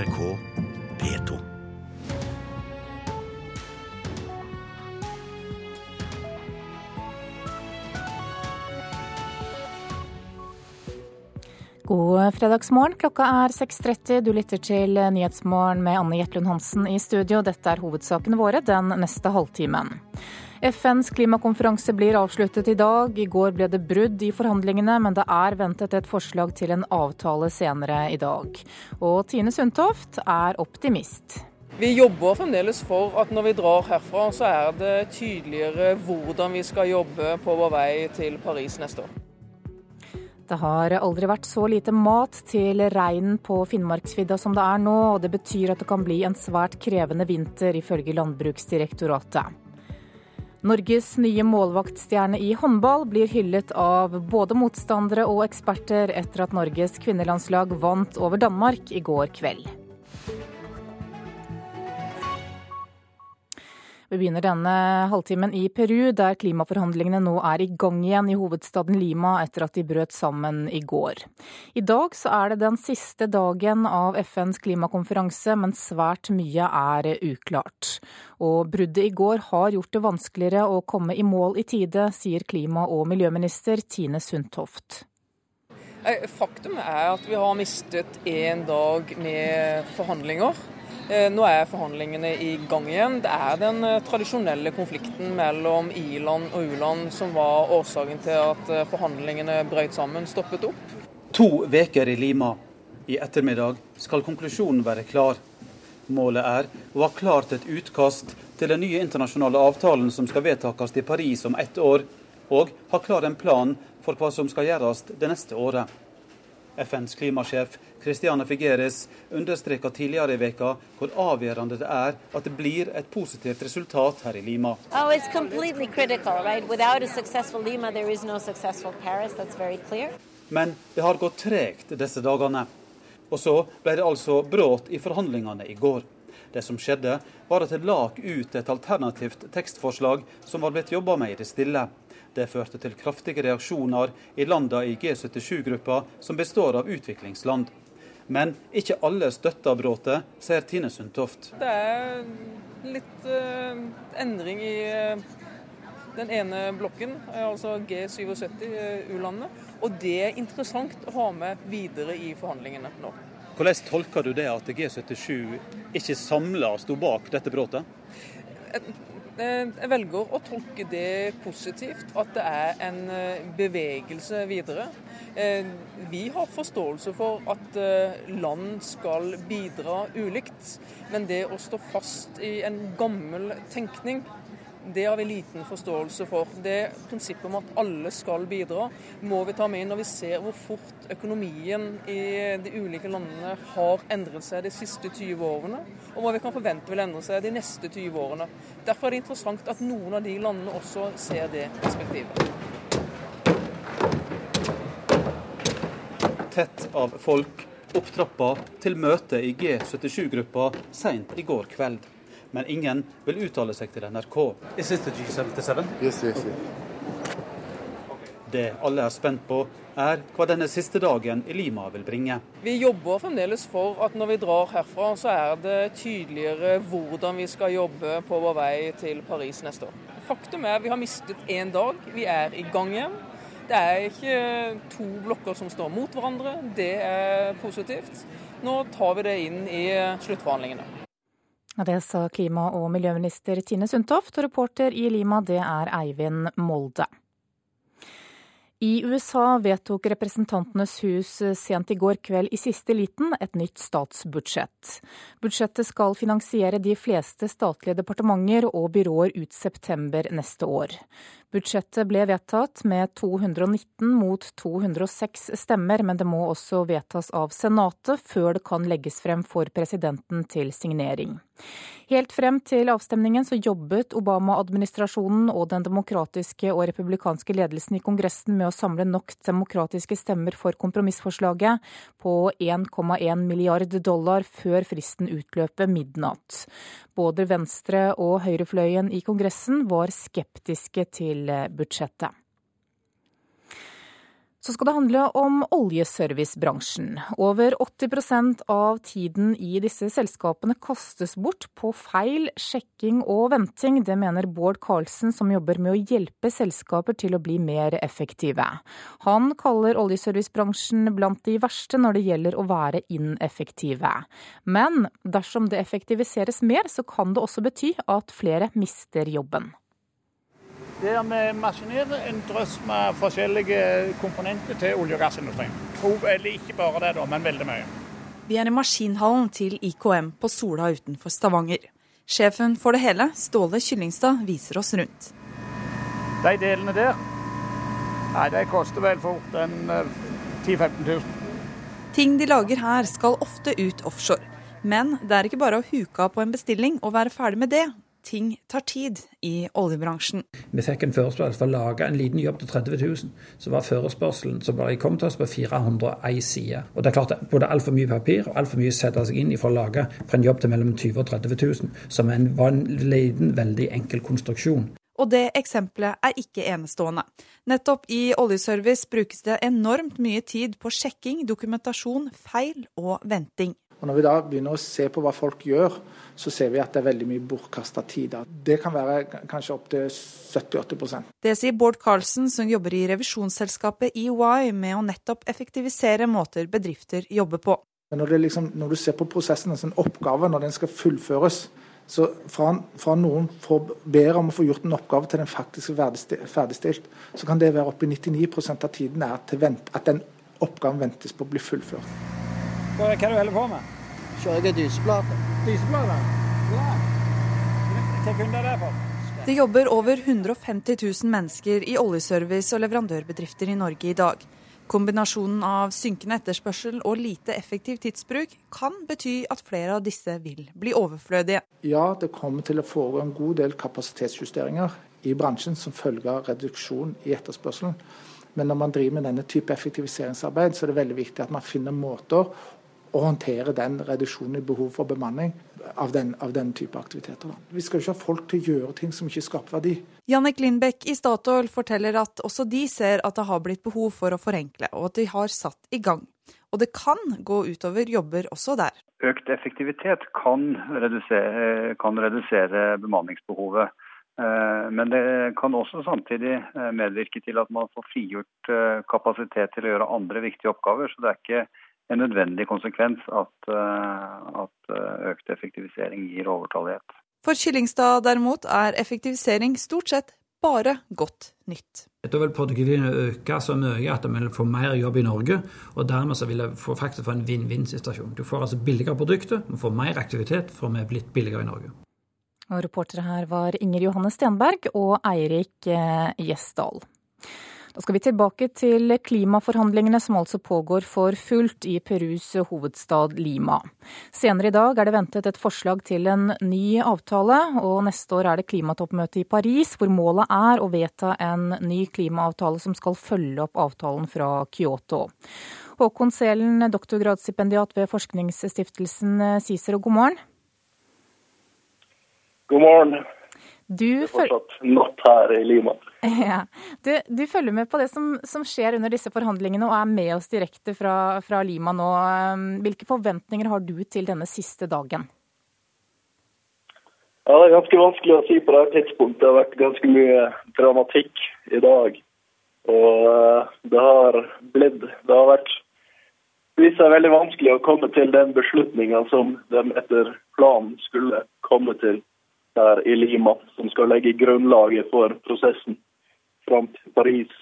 NRK P2. God fredagsmorgen. Klokka er 6.30. Du lytter til Nyhetsmorgen med Anne Jetlund Hansen i studio. Dette er hovedsakene våre den neste halvtimen. FNs klimakonferanse blir avsluttet i dag. I går ble det brudd i forhandlingene, men det er ventet et forslag til en avtale senere i dag. Og Tine Sundtoft er optimist. Vi jobber fremdeles for at når vi drar herfra, så er det tydeligere hvordan vi skal jobbe på vår vei til Paris neste år. Det har aldri vært så lite mat til reinen på Finnmarksvidda som det er nå, og det betyr at det kan bli en svært krevende vinter, ifølge Landbruksdirektoratet. Norges nye målvaktstjerne i håndball blir hyllet av både motstandere og eksperter etter at Norges kvinnelandslag vant over Danmark i går kveld. Vi begynner denne halvtimen i Peru, der klimaforhandlingene nå er i gang igjen i hovedstaden Lima etter at de brøt sammen i går. I dag så er det den siste dagen av FNs klimakonferanse, men svært mye er uklart. Og bruddet i går har gjort det vanskeligere å komme i mål i tide, sier klima- og miljøminister Tine Sundtoft. Faktum er at vi har mistet én dag med forhandlinger. Eh, nå er forhandlingene i gang igjen. Det er den eh, tradisjonelle konflikten mellom i-land og u-land som var årsaken til at eh, forhandlingene brøt sammen, stoppet opp. To veker i Lima. I ettermiddag skal konklusjonen være klar. Målet er å ha klart et utkast til den nye internasjonale avtalen som skal vedtakes i Paris om ett år, og ha klar en plan for hva som skal gjøres det neste året. FNs klimasjef Christiane Figueres understreka tidligere i veka hvor avgjørende det er at det blir et positivt resultat her i Lima. Oh, critical, right? Lima, no Paris, Men det har gått tregt disse dagene. Og så ble det altså brudd i forhandlingene i går. Det som skjedde, var at det lak ut et alternativt tekstforslag som var blitt jobba med i det stille. Det førte til kraftige reaksjoner i landene i G77-gruppa, som består av utviklingsland. Men ikke alle støtter bråtet, sier Tine Sundtoft. Det er litt uh, endring i uh, den ene blokken, altså G77-u-landene. Og det er interessant å ha med videre i forhandlingene nå. Hvordan tolker du det at G77 ikke samla sto bak dette bråtet? Eh, jeg velger å tolke det positivt, at det er en eh, bevegelse videre. Eh, vi har forståelse for at land skal bidra ulikt, men det å stå fast i en gammel tenkning det har vi liten forståelse for. Det Prinsippet om at alle skal bidra, må vi ta med når vi ser hvor fort økonomien i de ulike landene har endret seg de siste 20 årene, og hva vi kan forvente vil endre seg de neste 20 årene. Derfor er det interessant at noen av de landene også ser det perspektivet. Tett av folk opp til møte i G77-gruppa seint i går kveld men ingen vil uttale seg til NRK. Is this the G77? Yes, yes, yes. Det alle er spent på, er hva denne siste dagen i Lima vil bringe. Vi jobber fremdeles for at når vi drar herfra, så er det tydeligere hvordan vi skal jobbe på vår vei til Paris neste år. Faktum er vi har mistet én dag. Vi er i gang igjen. Det er ikke to blokker som står mot hverandre. Det er positivt. Nå tar vi det inn i sluttforhandlingene. Det sa klima- og miljøminister Tine Sundtoft, og reporter i Lima det er Eivind Molde. I USA vedtok Representantenes hus sent i går kveld i siste liten et nytt statsbudsjett. Budsjettet skal finansiere de fleste statlige departementer og byråer ut september neste år. Budsjettet ble vedtatt med 219 mot 206 stemmer, men det må også vedtas av Senatet før det kan legges frem for presidenten til signering. Helt frem til avstemningen så jobbet Obama-administrasjonen og den demokratiske og republikanske ledelsen i Kongressen med å samle nok demokratiske stemmer for kompromissforslaget på 1,1 milliard dollar før fristen utløper midnatt. Både venstre- og høyrefløyen i Kongressen var skeptiske til budsjettet. Så skal det handle om oljeservicebransjen. Over 80% av tiden i disse selskapene kastes bort på feil, sjekking og venting. Det mener Bård Karlsen, som jobber med å hjelpe selskaper til å bli mer effektive. Han kaller oljeservicebransjen blant de verste når det gjelder å være ineffektive. Men dersom det effektiviseres mer, så kan det også bety at flere mister jobben. Det er med maskinerer en drøss med forskjellige komponenter til olje- og gassindustrien. Eller ikke bare det, da, men veldig mye. Vi er i maskinhallen til IKM på Sola utenfor Stavanger. Sjefen for det hele, Ståle Kyllingstad, viser oss rundt. De delene der, nei, de koster vel fort en 10 000-15 000. Ting de lager her skal ofte ut offshore. Men det er ikke bare å huke av på en bestilling og være ferdig med det ting tar tid i oljebransjen. Vi fikk en forespørsel for å lage en liten jobb til 30 000. Så var forespørselen som bare kom til oss på 401 sider. Og det er klart både altfor mye papir og altfor mye å sette seg inn i for å lage for en jobb til mellom 20 000 og 30 000, som en, var en liten, veldig enkel konstruksjon. Og det eksempelet er ikke enestående. Nettopp i oljeservice brukes det enormt mye tid på sjekking, dokumentasjon, feil og venting. Og Når vi da begynner å se på hva folk gjør, så ser vi at det er veldig mye bortkasta tid. Det kan være kanskje opptil 70-80% Det sier Bård Karlsen, som jobber i revisjonsselskapet EY med å nettopp effektivisere måter bedrifter jobber på. Når, liksom, når du ser på prosessen, altså en oppgave, når den skal fullføres, så fra, fra noen får, ber om å få gjort en oppgave til den faktisk er ferdigstilt, så kan det være oppi 99% av tiden at den oppgaven ventes på å bli fullført. Hva er det du holder på med? Kjører jeg dyseplate. Dyseplate? Hva kunder er det for? Det jobber over 150 000 mennesker i oljeservice- og leverandørbedrifter i Norge i dag. Kombinasjonen av synkende etterspørsel og lite effektiv tidsbruk kan bety at flere av disse vil bli overflødige. Ja, det kommer til å foregå en god del kapasitetsjusteringer i bransjen som følge av reduksjon i etterspørselen. Men når man driver med denne type effektiviseringsarbeid, så er det veldig viktig at man finner måter å håndtere den reduksjonen i behov for bemanning av den, av den type aktiviteter. Vi skal jo ikke ha folk til å gjøre ting som ikke skaper verdi. Jannik Lindbekk i Statoil forteller at også de ser at det har blitt behov for å forenkle, og at de har satt i gang. Og det kan gå utover jobber også der. Økt effektivitet kan redusere, kan redusere bemanningsbehovet. Eh, men det kan også samtidig eh, medvirke til at man får frigjort eh, kapasitet til å gjøre andre viktige oppgaver. Så det er ikke en nødvendig konsekvens at, at økt effektivisering gir overtallighet. For Kyllingstad derimot er effektivisering stort sett bare godt nytt. Da vil produktiviteten øke så mye at vi vil få mer jobb i Norge. og Dermed så vil jeg få, faktisk få en vinn-vinn-situasjon. Du får altså billigere produkter, du får mer aktivitet, for vi er blitt billigere i Norge. Og Reportere her var Inger Johanne Stenberg og Eirik eh, Gjesdal. Da skal vi tilbake til klimaforhandlingene som altså pågår for fullt i Perus hovedstad Lima. Senere i dag er det ventet et forslag til en ny avtale, og neste år er det klimatoppmøte i Paris, hvor målet er å vedta en ny klimaavtale som skal følge opp avtalen fra Kyoto. Håkon Selen, doktorgradsstipendiat ved forskningsstiftelsen CICERO, god morgen. God morgen. Du her. Ja. Du, du, følger med på det som, som, skjer under disse forhandlingene og er med oss direkte fra, fra, Lima nå. Hvilke forventninger har du til denne siste dagen? Ja, Det er ganske vanskelig å si på det tidspunktet. Det har vært ganske mye dramatikk i dag. Og eh, det har blitt Det har vært vist seg veldig vanskelig å komme til den beslutninga som de etter planen skulle komme til her i Lima, som skal legge grunnlaget for prosessen fram til Paris.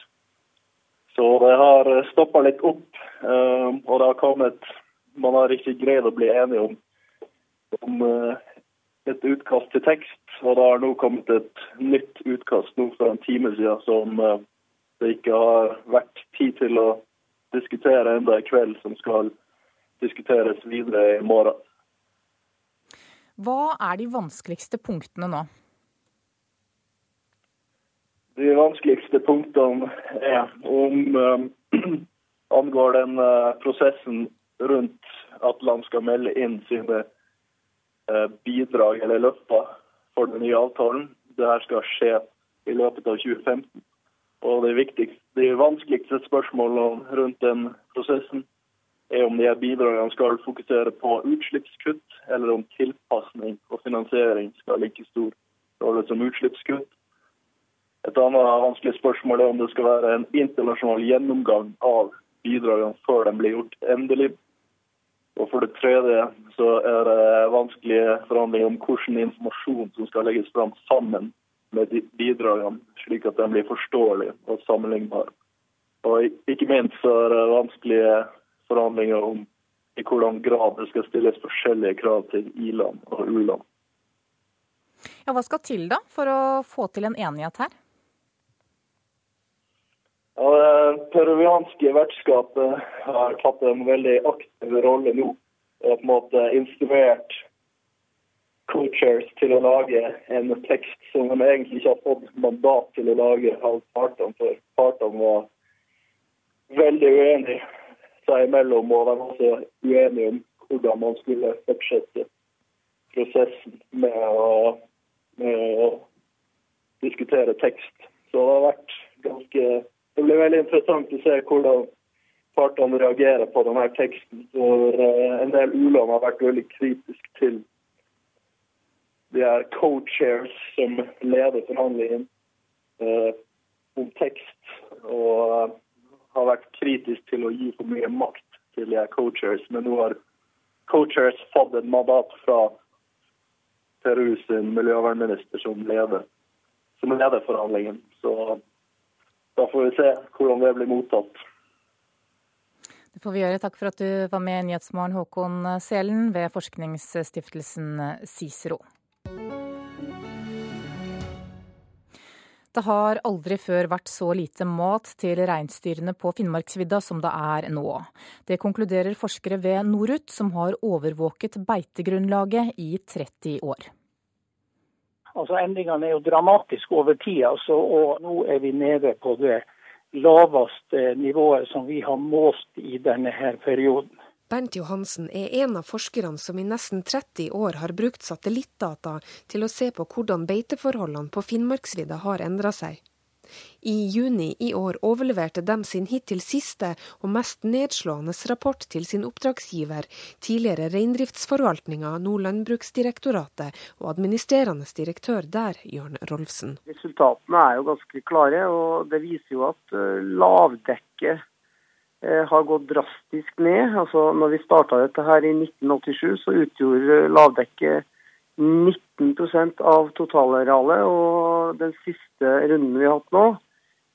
Så det har stoppa litt opp, eh, og det har kommet Man har ikke greid å bli enige om, om eh, et utkast til tekst. Og det har nå kommet et nytt utkast nå for en time siden som eh, det ikke har vært tid til å diskutere enda i kveld, som skal diskuteres videre i morgen. Hva er de vanskeligste punktene nå? De vanskeligste punktene er om um, angår den uh, prosessen rundt at land skal melde inn sine uh, bidrag eller løfter for den nye avtalen. Dette skal skje i løpet av 2015. Og det De vanskeligste spørsmålene rundt den prosessen er om de her bidragene skal fokusere på utslippskutt, eller om tilpasning og finansiering skal ha like stor rolle som utslippskutt. Et annet vanskelig spørsmål er om det skal være en internasjonal gjennomgang av bidragene før de blir gjort endelig. Og For det tredje så er det vanskelige forhandlinger om hvilken informasjon som skal legges fram sammen med bidragene, slik at de blir forståelige og sammenlignbare. Og Ikke minst så er det vanskelige forhandlinger om i hvordan grad det skal stilles forskjellige krav til i-land og u-land. Ja, hva skal til da for å få til en enighet her? Ja, Det peruvianske vertskapet har tatt en veldig aktiv rolle nå. Og på en måte instruert coachers til å lage en tekst som de egentlig ikke har fått mandat til å lage av partene, for partene var veldig uenige seg imellom, og var også uenige om hvordan man skulle fortsette prosessen med å, med å diskutere tekst. Så det har vært ganske Det blir veldig interessant å se hvordan partene reagerer på denne teksten. For eh, en del u-land har vært veldig kritisk til de her co-chairs som leder forhandlingen eh, om tekst, og eh, har vært kritisk til å gi for mye makt til de co-chairs. Men nå har co-chairs fått et mandat fra Peru miljøvernminister som leder, som leder forhandlingen. Så da får vi se hvordan det blir mottatt. Det får vi gjøre. Takk for at du var med i Nyhetsmorgen, Håkon Selen ved forskningsstiftelsen Cicero. Det har aldri før vært så lite mat til reinsdyrene på Finnmarksvidda som det er nå. Det konkluderer forskere ved Norut, som har overvåket beitegrunnlaget i 30 år. Altså Endringene er jo dramatiske over tid, altså, og nå er vi nede på det laveste nivået som vi har målt i denne her perioden. Bernt Johansen er en av forskerne som i nesten 30 år har brukt satellittdata til å se på hvordan beiteforholdene på Finnmarksvidda har endra seg. I juni i år overleverte de sin hittil siste og mest nedslående rapport til sin oppdragsgiver, tidligere Reindriftsforvaltninga, nå Landbruksdirektoratet, og administrerende direktør der, Jørn Rolfsen. Resultatene er jo ganske klare, og det viser jo at lavdekket, Eh, har gått drastisk ned. Altså, når vi starta dette her i 1987, så utgjorde lavdekket 19% av totalarealet. Og den siste runden vi har hatt nå,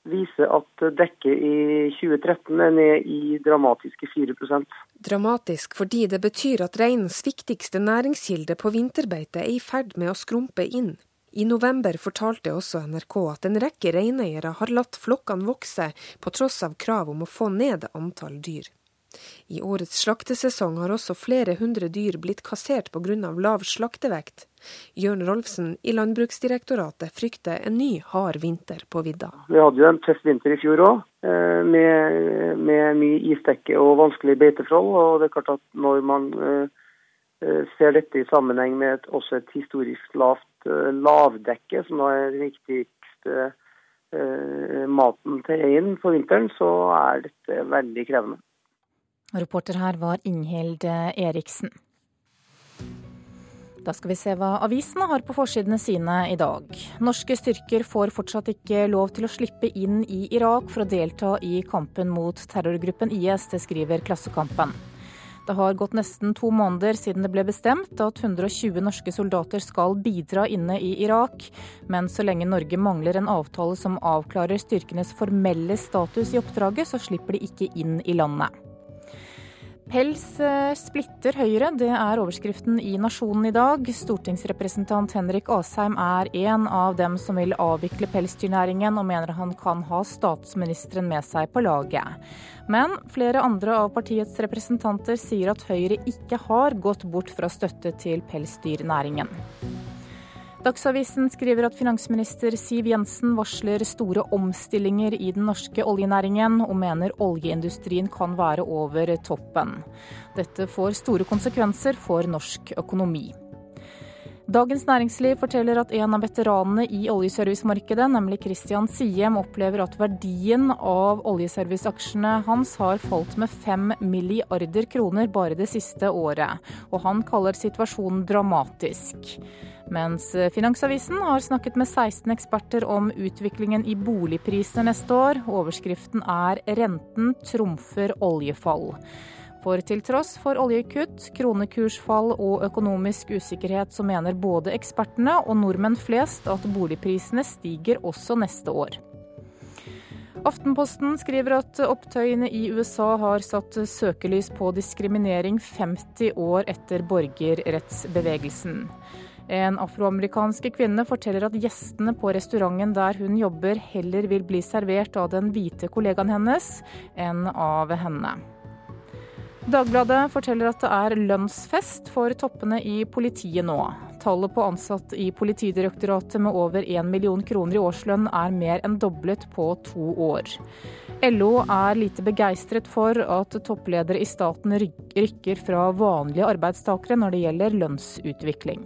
viser at dekket i 2013 er ned i dramatiske 4% Dramatisk fordi det betyr at reinens viktigste næringskilde på vinterbeite er i ferd med å skrumpe inn. I november fortalte også NRK at en rekke reineiere har latt flokkene vokse, på tross av krav om å få ned antall dyr. I årets slaktesesong har også flere hundre dyr blitt kassert pga. lav slaktevekt. Jørn Rolfsen i Landbruksdirektoratet frykter en ny hard vinter på vidda. Vi hadde jo en tøff vinter i fjor òg, eh, med, med, mye isdekke og vanskelige beiteforhold. og det er klart at Når man eh, ser dette i sammenheng med et, også et historisk lavt Eh, lavdekke, som er den viktigste eh, maten til reinen for vinteren, så er dette veldig krevende. Reporter her var Inghild Eriksen. Da skal vi se hva avisene har på forsidene sine i dag. Norske styrker får fortsatt ikke lov til å slippe inn i Irak for å delta i kampen mot terrorgruppen IS, det skriver Klassekampen. Det har gått nesten to måneder siden det ble bestemt at 120 norske soldater skal bidra inne i Irak, men så lenge Norge mangler en avtale som avklarer styrkenes formelle status i oppdraget, så slipper de ikke inn i landet. Pels eh, splitter Høyre, det er overskriften i Nasjonen i dag. Stortingsrepresentant Henrik Asheim er en av dem som vil avvikle pelsdyrnæringen, og mener han kan ha statsministeren med seg på laget. Men flere andre av partiets representanter sier at Høyre ikke har gått bort fra støtte til pelsdyrnæringen. Dagsavisen skriver at finansminister Siv Jensen varsler store omstillinger i den norske oljenæringen, og mener oljeindustrien kan være over toppen. Dette får store konsekvenser for norsk økonomi. Dagens Næringsliv forteller at en av veteranene i oljeservicemarkedet, nemlig Christian Siem, opplever at verdien av oljeserviceaksjene hans har falt med fem milliarder kroner bare det siste året, og han kaller situasjonen dramatisk. Mens Finansavisen har snakket med 16 eksperter om utviklingen i boligpriser neste år. Overskriften er 'Renten trumfer oljefall'. For til tross for oljekutt, kronekursfall og økonomisk usikkerhet, så mener både ekspertene og nordmenn flest at boligprisene stiger også neste år. Aftenposten skriver at opptøyene i USA har satt søkelys på diskriminering 50 år etter borgerrettsbevegelsen. En afroamerikanske kvinne forteller at gjestene på restauranten der hun jobber, heller vil bli servert av den hvite kollegaen hennes enn av henne. Dagbladet forteller at det er lønnsfest for toppene i politiet nå. Tallet på ansatte i Politidirektoratet med over 1 million kroner i årslønn er mer enn doblet på to år. LO er lite begeistret for at toppledere i staten rykker fra vanlige arbeidstakere når det gjelder lønnsutvikling.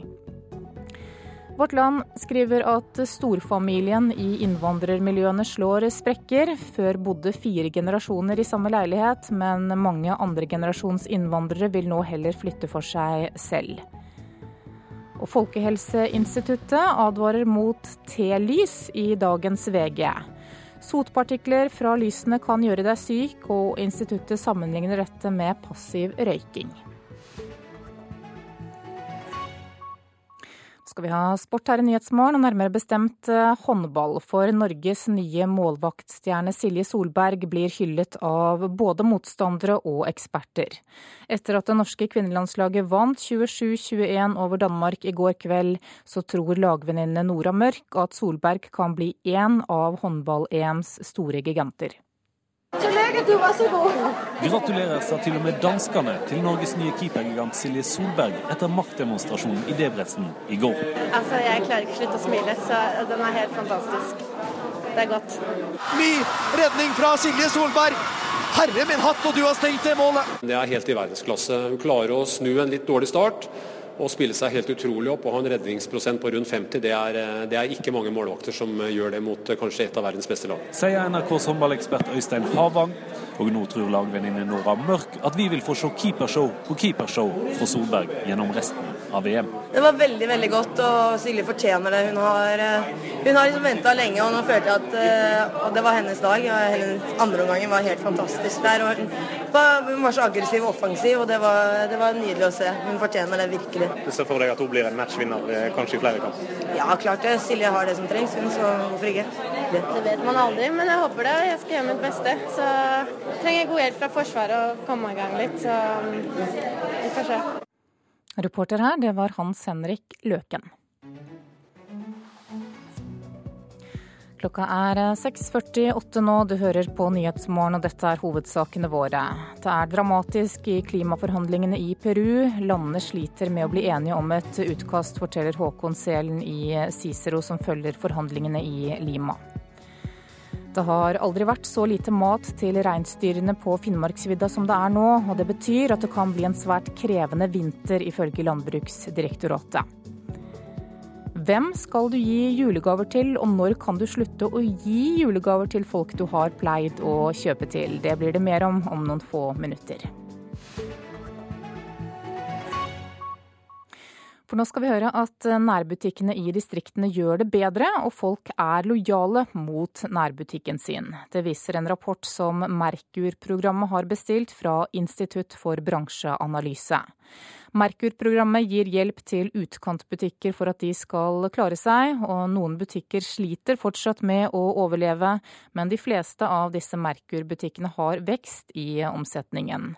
Vårt Land skriver at storfamilien i innvandrermiljøene slår sprekker. Før bodde fire generasjoner i samme leilighet, men mange andregenerasjons innvandrere vil nå heller flytte for seg selv. Og Folkehelseinstituttet advarer mot T-lys i dagens VG. Sotpartikler fra lysene kan gjøre deg syk, og instituttet sammenligner dette med passiv røyking. Skal vi ha sport her i Nyhetsmorgen, og nærmere bestemt eh, håndball. For Norges nye målvaktstjerne Silje Solberg blir hyllet av både motstandere og eksperter. Etter at det norske kvinnelandslaget vant 27-21 over Danmark i går kveld, så tror lagvenninne Nora Mørk at Solberg kan bli én av håndball-EMs store giganter. Gratulerer, du var så god! Gratulerer sa til og med danskene til Norges nye keepergigant Silje Solberg etter maktdemonstrasjonen i Debrecen i går. Altså, Jeg klarer ikke å slutte å smile, så den er helt fantastisk. Det er godt. Ny redning fra Silje Solberg. Herre min hatt, og du har stengt det målet! Det er helt i verdensklasse. Hun klarer å snu en litt dårlig start og spille seg helt utrolig opp og ha en redningsprosent på rundt 50, det er, eh, det er ikke mange målvakter som eh, gjør det mot eh, kanskje et av verdens beste lag. Sier NRKs håndballekspert Øystein Havang. Og nå tror lagvenninne Nora Mørk at vi vil få se keepershow på keepershow fra Solberg gjennom resten av VM. Det var veldig veldig godt, og Silje fortjener det. Hun har, hun har liksom venta lenge, og nå følte jeg at, det var hennes dag. og Hennes andre omgang var helt fantastisk der. og Hun var så aggressiv og offensiv, og det var, det var nydelig å se. Hun fortjener det virkelig. Du ser for deg at hun blir en matchvinner eh, kanskje i flere kamper? Ja, klart det. Silje har det som trengs, hun, så hvorfor ikke? Det. vet man aldri, men jeg håper det. Jeg skal gjøre mitt beste. Så jeg trenger god hjelp fra Forsvaret og komme i gang litt, så mm, vi får se. Reporter her, det var Hans Henrik Løken. Klokka er 6.48 eh, nå, du hører på Nyhetsmorgen og dette er hovedsakene våre. Det er dramatisk i klimaforhandlingene i Peru. Landene sliter med å bli enige om et utkast, forteller Håkon Selen i Cicero, som følger forhandlingene i Lima. Det har aldri vært så lite mat til reinsdyrene på Finnmarksvidda som det er nå, og det betyr at det kan bli en svært krevende vinter, ifølge Landbruksdirektoratet. Hvem skal du gi julegaver til, og når kan du slutte å gi julegaver til folk du har pleid å kjøpe til? Det blir det mer om om noen få minutter. For nå skal vi høre at nærbutikkene i distriktene gjør det bedre, og folk er lojale mot nærbutikken sin. Det viser en rapport som Merkur-programmet har bestilt fra Institutt for bransjeanalyse. Merkur-programmet gir hjelp til utkantbutikker for at de skal klare seg, og noen butikker sliter fortsatt med å overleve, men de fleste av disse Merkur-butikkene har vekst i omsetningen.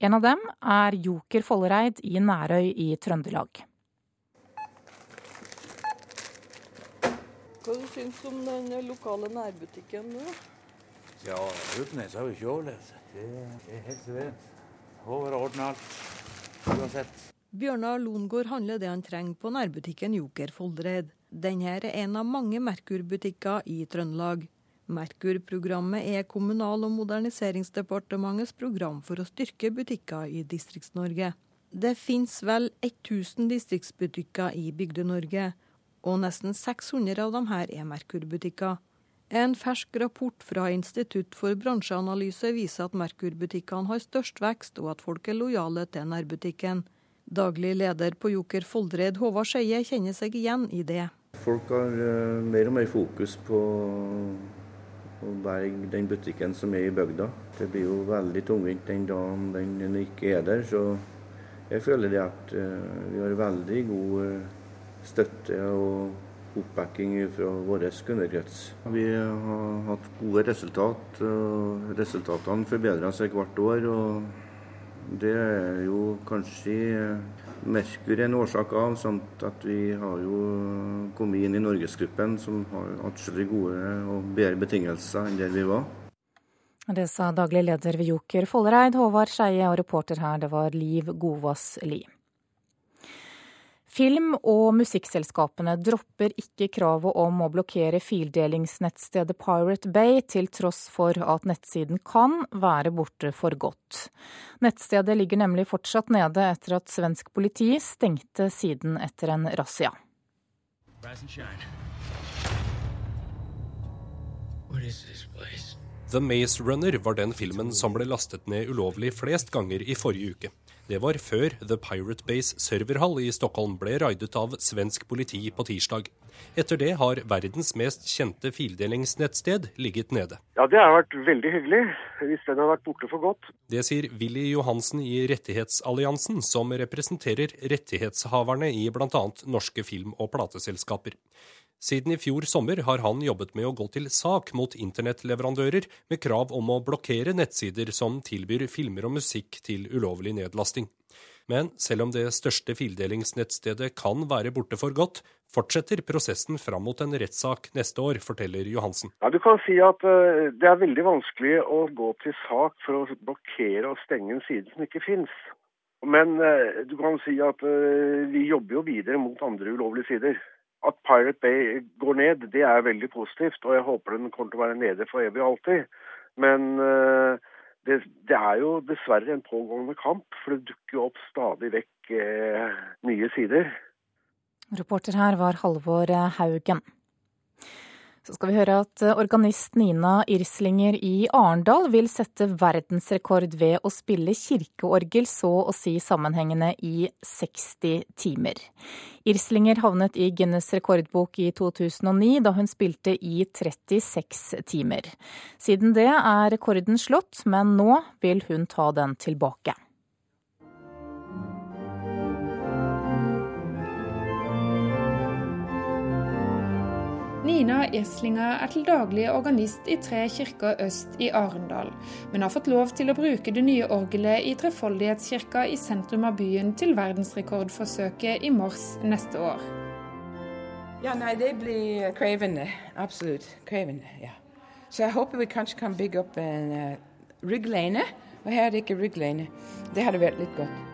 En av dem er Joker Follereid i Nærøy i Trøndelag. Hva syns du om den lokale nærbutikken nå? Ja, Utnes har jo ikke overlevd. Det er helt suverent. Overordna alt uansett. Bjørnar Longård handler det han trenger på nærbutikken Joker Foldereid. Denne er en av mange Merkur-butikker i Trøndelag. Merkur-programmet er Kommunal- og moderniseringsdepartementets program for å styrke butikker i Distrikts-Norge. Det finnes vel 1000 distriktsbutikker i Bygde-Norge, og nesten 600 av dem her er Merkur-butikker. En fersk rapport fra Institutt for bransjeanalyse viser at Merkur-butikkene har størst vekst, og at folk er lojale til nærbutikken. Daglig leder på Joker Foldred, Håvard Skeie, kjenner seg igjen i det. Folk har uh, mer og mer fokus på å berge den butikken som er i bygda. Det blir jo veldig tungvint den dagen den ikke er der. Så jeg føler det at uh, vi har veldig god uh, støtte og oppbacking fra vår kundekrets. Vi har hatt gode resultat. Resultatene forbedrer seg hvert år. og Det er jo kanskje Merkur en årsak av, samt at vi har jo kommet inn i Norgesgruppen, som har atskillig gode og bedre betingelser enn der vi var. Det sa daglig leder ved Joker Follereid, Håvard Skeie, og reporter her det var Liv Godvass Lie. Film- og musikkselskapene dropper ikke kravet om å blokkere fildelingsnettstedet Pirate Bay, til tross for at nettsiden kan være borte for godt. Nettstedet ligger nemlig fortsatt nede etter at svensk politi stengte siden etter en razzia. The Maze Runner var den filmen som ble lastet ned ulovlig flest ganger i forrige uke. Det var før The Pirate Base serverhall i Stockholm ble raidet av svensk politi på tirsdag. Etter det har verdens mest kjente fildelingsnettsted ligget nede. Ja, Det har vært veldig hyggelig, hvis den har vært borte for godt. Det sier Willy Johansen i Rettighetsalliansen, som representerer rettighetshaverne i bl.a. norske film- og plateselskaper. Siden i fjor sommer har han jobbet med å gå til sak mot internettleverandører med krav om å blokkere nettsider som tilbyr filmer og musikk til ulovlig nedlasting. Men selv om det største fildelingsnettstedet kan være borte for godt, fortsetter prosessen fram mot en rettssak neste år, forteller Johansen. Ja, Du kan si at uh, det er veldig vanskelig å gå til sak for å blokkere og stenge en side som ikke fins. Men uh, du kan si at uh, vi jobber jo videre mot andre ulovlige sider at Pirate Bay går ned, det er veldig positivt. Og jeg håper den kommer til å være nede for evig og alltid. Men uh, det, det, er jo dessverre en pågående kamp, for det dukker jo opp stadig vekk uh, nye sider. Reporter her var Halvor Haugen. Så skal vi høre at eh, organist Nina Irslinger i Arendal vil sette verdensrekord ved å spille kirkeorgel så å si sammenhengende i 60 timer. Irslinger havnet i Guinness rekordbok i 2009 da hun spilte i 36 timer. Siden det er rekorden slått, men nå vil hun ta den tilbake. Nina Gjeslinga er til daglig organist i Tre kirker øst i Arendal, men har fått lov til å bruke det nye orgelet i Trefoldighetskirka i sentrum av byen til verdensrekordforsøket i mars neste år. Ja, nei, det blir krevende. Absolutt krevende. ja. Så jeg håper vi kanskje kan bygge opp en uh, rygglene. Og her er det ikke rygglene. Det hadde vært litt godt.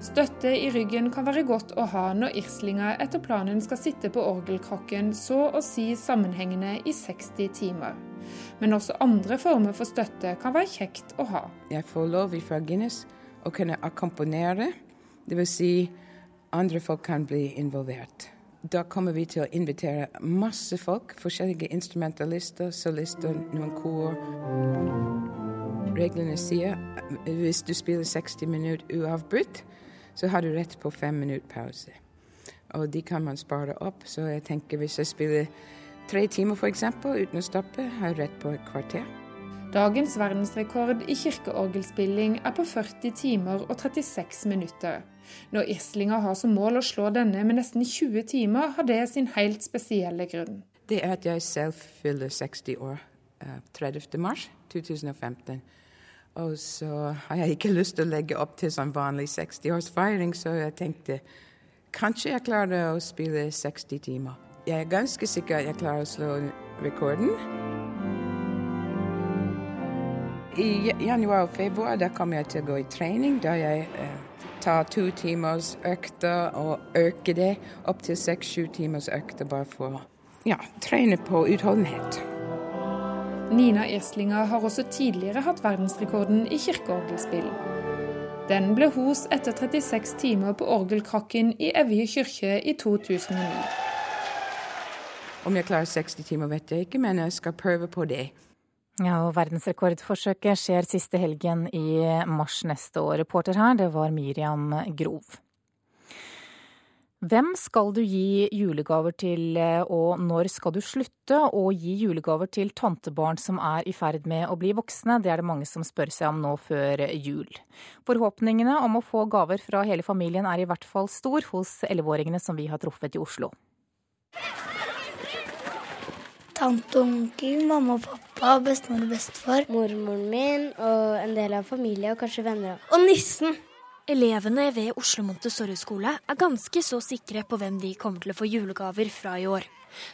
Støtte i ryggen kan være godt å ha når irslinga etter planen skal sitte på orgelkrokken så å si sammenhengende i 60 timer. Men også andre former for støtte kan være kjekt å ha. Jeg får lov fra Guinness å kunne akkompagnere, dvs. Si andre folk kan bli involvert. Da kommer vi til å invitere masse folk, forskjellige instrumentalister, solister, noen kor. Reglene sier hvis du spiller 60 minutter uavbrutt, så har du rett på fem minutter pause. Og de kan man spare opp. Så jeg tenker hvis jeg spiller tre timer f.eks. uten å stoppe, har jeg rett på et kvarter. Dagens verdensrekord i kirkeorgelspilling er på 40 timer og 36 minutter. Når Irslinga har som mål å slå denne med nesten 20 timer, har det sin helt spesielle grunn. Det er at jeg selv fyller 60 år 30. Eh, mars 2015. Og så har jeg ikke lyst til å legge opp til sånn vanlig 60-årsfeiring, så jeg tenkte kanskje jeg klarer å spille 60 timer. Jeg er ganske sikker at jeg klarer å slå rekorden. I januar og februar da kommer jeg til å gå i trening, da jeg eh, tar to timers økter og øker det opp til seks-sju timers økter bare for å ja, trene på utholdenhet. Nina Irslinger har også tidligere hatt verdensrekorden i kirkeorgelspill. Den ble hos etter 36 timer på orgelkrakken i Evje kirke i 2009. Om jeg klarer 60 timer, vet jeg ikke, men jeg skal prøve på det. Ja, og Verdensrekordforsøket skjer siste helgen i mars neste år. Reporter her, det var Miriam Grov. Hvem skal du gi julegaver til, og når skal du slutte å gi julegaver til tantebarn som er i ferd med å bli voksne? Det er det mange som spør seg om nå før jul. Forhåpningene om å få gaver fra hele familien er i hvert fall stor hos elleveåringene som vi har truffet i Oslo tante og onkel, mamma og pappa, bestemor og bestefar. Mormoren min og en del av familien og kanskje venner. Og nissen! Elevene ved Oslo Montessori-skole er ganske så sikre på hvem de kommer til å få julegaver fra i år.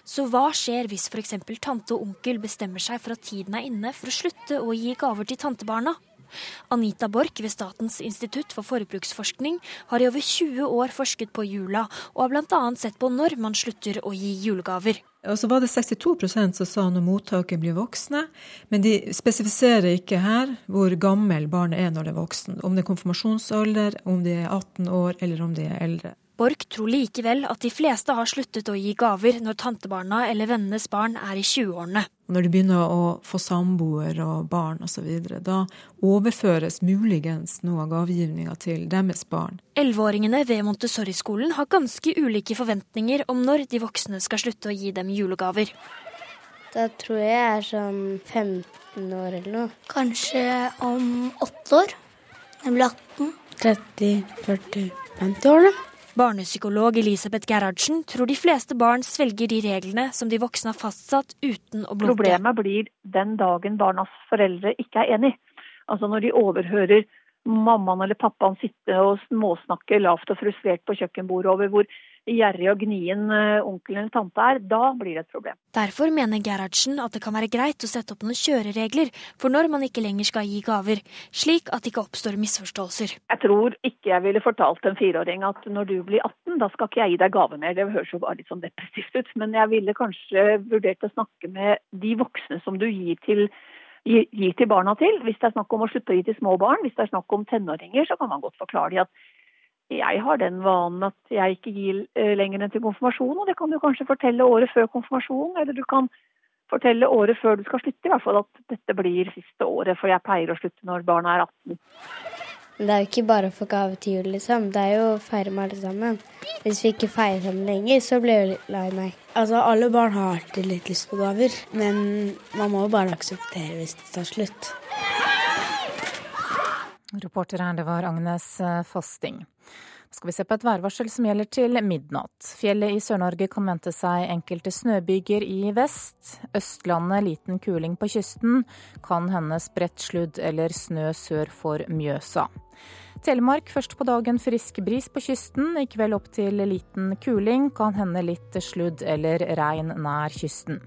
Så hva skjer hvis f.eks. tante og onkel bestemmer seg for at tiden er inne for å slutte å gi gaver til tantebarna? Anita Borch ved Statens institutt for forbruksforskning har i over 20 år forsket på jula, og har bl.a. sett på når man slutter å gi julegaver. Og så var det 62% som sa når mottaket blir voksne, men de spesifiserer ikke her hvor gammel barnet er når det er voksen. Om det er konfirmasjonsalder, om de er 18 år eller om de er eldre. Borch tror likevel at de fleste har sluttet å gi gaver når tantebarna eller vennenes barn er i 20-årene. Når de begynner å få samboer og barn osv., da overføres muligens noe av gavegivninga til deres barn. Elleveåringene ved Montessori-skolen har ganske ulike forventninger om når de voksne skal slutte å gi dem julegaver. Da tror jeg jeg er sånn 15 år eller noe. Kanskje om åtte år. Jeg blir 18. 30, 40, 50 år, da. Barnepsykolog Elisabeth Gerhardsen tror de fleste barn svelger de reglene som de voksne har fastsatt, uten å blunke. Problemet blir den dagen barnas foreldre ikke er enig. Altså når de overhører mammaen eller pappaen sitte og småsnakke lavt og frustrert på kjøkkenbordet over hvor gjerrig og gnien onkel onkelen eller tante er, da blir det et problem. Derfor mener Gerhardsen at det kan være greit å sette opp noen kjøreregler for når man ikke lenger skal gi gaver, slik at det ikke oppstår misforståelser. Jeg tror ikke jeg ville fortalt en fireåring at når du blir 18, da skal ikke jeg gi deg gave mer. Det høres jo bare litt sånn depressivt ut. Men jeg ville kanskje vurdert å snakke med de voksne som du gir til gir til barna til. Hvis det er snakk om å slutte å gi til små barn, hvis det er snakk om tenåringer, så kan man godt forklare dem at jeg har den vanen at jeg ikke gir eh, lenger enn til konfirmasjon, og det kan du kanskje fortelle året før konfirmasjon, eller du kan fortelle året før du skal slutte, i hvert fall at dette blir siste året, for jeg pleier å slutte når barna er 18. Det er jo ikke bare å få gave til jul, liksom. Det er jo å feire med alle sammen. Hvis vi ikke feirer sammen lenger, så blir jeg litt lei meg. Altså, alle barn har alltid litt lyst på gaver, men man må jo bare akseptere hvis det tar slutt. Reporter her, det var Agnes eh, Fasting. Nå skal vi se på et værvarsel som gjelder til midnatt. Fjellet i Sør-Norge kan vente seg enkelte snøbyger i vest. Østlandet liten kuling på kysten. Kan hende spredt sludd eller snø sør for Mjøsa. Telemark først på dagen frisk bris på kysten. I kveld opp til liten kuling. Kan hende litt sludd eller regn nær kysten.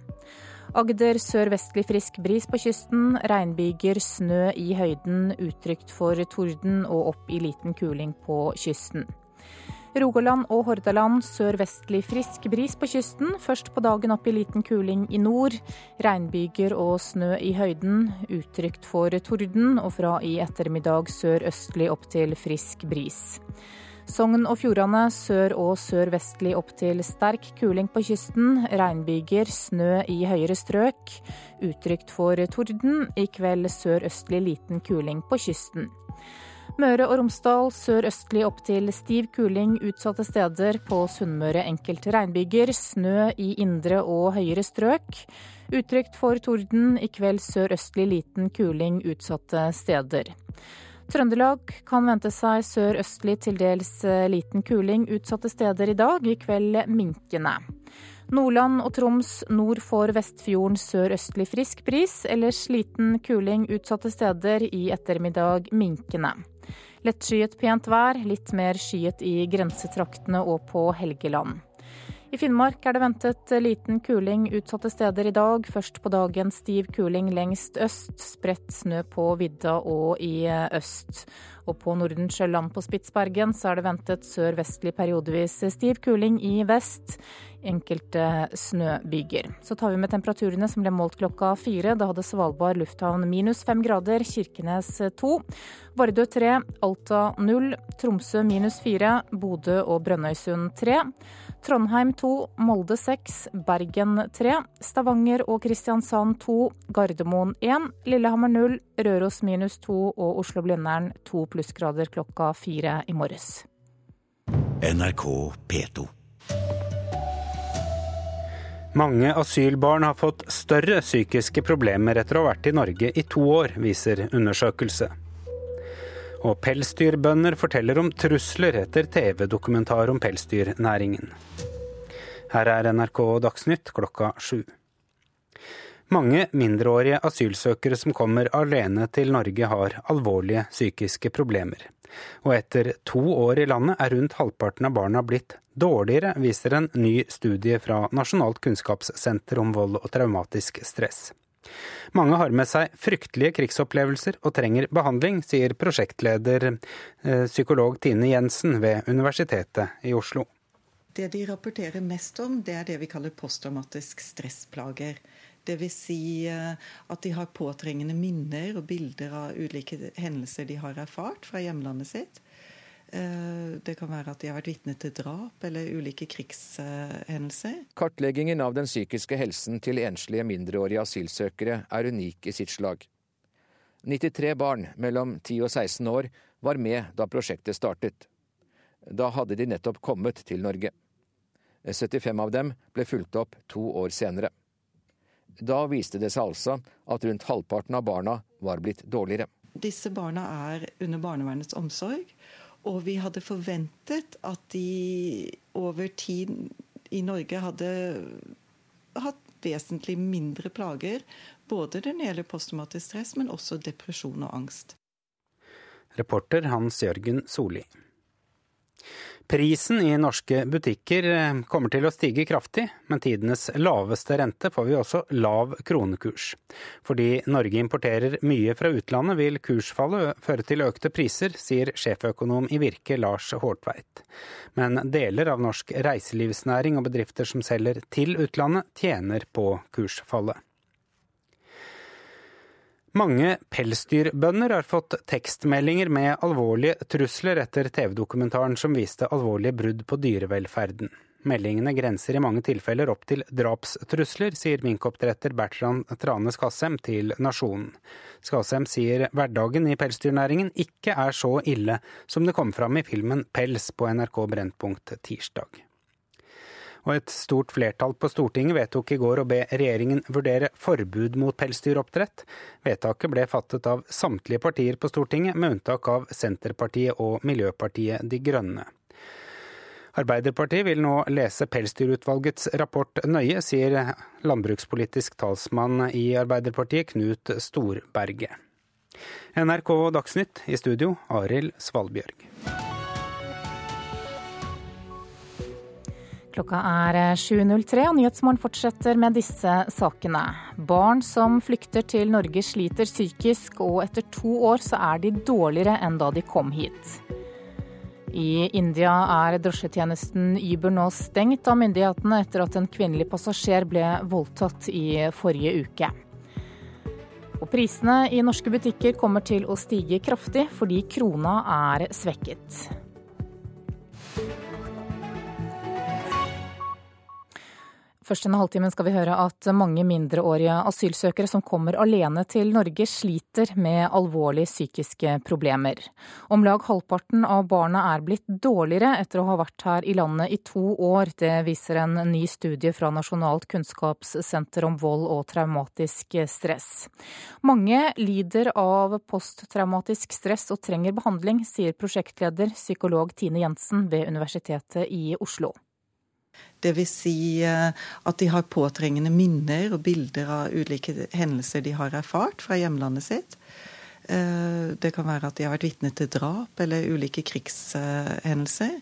Agder sørvestlig frisk bris på kysten. Regnbyger, snø i høyden. Utrygt for torden og opp i liten kuling på kysten. Rogaland og Hordaland sørvestlig frisk bris på kysten. Først på dagen opp i liten kuling i nord. Regnbyger og snø i høyden. Utrygt for torden, og fra i ettermiddag sørøstlig opp til frisk bris. Sogn og Fjordane sør- og sørvestlig opp til sterk kuling på kysten. Regnbyger, snø i høyere strøk. Utrygt for torden. I kveld sørøstlig liten kuling på kysten. Møre og Romsdal sørøstlig opp til stiv kuling utsatte steder. På Sunnmøre enkelte regnbyger. Snø i indre og høyere strøk. Utrygt for torden. I kveld sørøstlig liten kuling utsatte steder. Trøndelag kan vente seg sørøstlig til dels eh, liten kuling utsatte steder i dag, i kveld minkende. Nordland og Troms nord for Vestfjorden sørøstlig frisk bris, ellers liten kuling utsatte steder, i ettermiddag minkende. Lettskyet pent vær, litt mer skyet i grensetraktene og på Helgeland. I Finnmark er det ventet liten kuling utsatte steder i dag. Først på dagen stiv kuling lengst øst, spredt snø på vidda og i øst. Og på Nordensjøland på Spitsbergen så er det ventet sørvestlig periodevis stiv kuling i vest. Enkelte snøbyger. Så tar vi med temperaturene som ble målt klokka fire. Da hadde Svalbard lufthavn minus fem grader, Kirkenes to. Vardø tre, Alta null, Tromsø minus fire, Bodø og Brønnøysund tre. Trondheim 2, Molde 6, Bergen 3, Stavanger og Kristiansand 2, Gardermoen 1, Lillehammer 0, Røros minus 2 og Oslo-Blindern 2 plussgrader klokka 4 i morges. NRK P2. Mange asylbarn har fått større psykiske problemer etter å ha vært i Norge i to år, viser undersøkelse. Og pelsdyrbønder forteller om trusler etter TV-dokumentar om pelsdyrnæringen. Her er NRK Dagsnytt klokka sju. Mange mindreårige asylsøkere som kommer alene til Norge har alvorlige psykiske problemer. Og etter to år i landet er rundt halvparten av barna blitt dårligere, viser en ny studie fra Nasjonalt kunnskapssenter om vold og traumatisk stress. Mange har med seg fryktelige krigsopplevelser og trenger behandling, sier prosjektleder eh, psykolog Tine Jensen ved Universitetet i Oslo. Det de rapporterer mest om, det er det vi kaller posttraumatisk stressplager. Dvs. Si eh, at de har påtrengende minner og bilder av ulike hendelser de har erfart fra hjemlandet sitt. Eh, det kan være at de har vært vitne til drap eller ulike krigshendelser. Kartleggingen av den psykiske helsen til enslige mindreårige asylsøkere er unik i sitt slag. 93 barn mellom 10 og 16 år var med da prosjektet startet. Da hadde de nettopp kommet til Norge. 75 av dem ble fulgt opp to år senere. Da viste det seg altså at rundt halvparten av barna var blitt dårligere. Disse barna er under barnevernets omsorg, og vi hadde forventet at de over tid i Norge hadde hatt vesentlig mindre plager. Både når det gjelder posttraumatisk stress, men også depresjon og angst. Reporter Hans Jørgen Soli. Prisen i norske butikker eh, kommer til å stige kraftig. men tidenes laveste rente får vi også lav kronekurs. Fordi Norge importerer mye fra utlandet vil kursfallet føre til økte priser, sier sjeføkonom i Virke Lars Hårtveit. Men deler av norsk reiselivsnæring og bedrifter som selger til utlandet, tjener på kursfallet. Mange pelsdyrbønder har fått tekstmeldinger med alvorlige trusler etter TV-dokumentaren som viste alvorlige brudd på dyrevelferden. Meldingene grenser i mange tilfeller opp til drapstrusler, sier minkoppdretter Bertrand Trane Skassem til Nasjonen. Skassem sier hverdagen i pelsdyrnæringen ikke er så ille som det kom fram i filmen Pels på NRK Brennpunkt tirsdag. Og et stort flertall på Stortinget vedtok i går å be regjeringen vurdere forbud mot pelsdyroppdrett. Vedtaket ble fattet av samtlige partier på Stortinget, med unntak av Senterpartiet og Miljøpartiet De Grønne. Arbeiderpartiet vil nå lese Pelsdyrutvalgets rapport nøye, sier landbrukspolitisk talsmann i Arbeiderpartiet Knut Storberget. NRK Dagsnytt i studio, Arild Svalbjørg. Klokka er 7.03 og Nyhetsmorgen fortsetter med disse sakene. Barn som flykter til Norge sliter psykisk, og etter to år så er de dårligere enn da de kom hit. I India er drosjetjenesten Uber nå stengt av myndighetene etter at en kvinnelig passasjer ble voldtatt i forrige uke. Og prisene i norske butikker kommer til å stige kraftig fordi krona er svekket. Først denne halvtimen skal vi høre at mange mindreårige asylsøkere som kommer alene til Norge, sliter med alvorlige psykiske problemer. Om lag halvparten av barna er blitt dårligere etter å ha vært her i landet i to år. Det viser en ny studie fra Nasjonalt kunnskapssenter om vold og traumatisk stress. Mange lider av posttraumatisk stress og trenger behandling, sier prosjektleder psykolog Tine Jensen ved Universitetet i Oslo. Dvs. Si eh, at de har påtrengende minner og bilder av ulike hendelser de har erfart fra hjemlandet sitt. Eh, det kan være at de har vært vitne til drap eller ulike krigshendelser.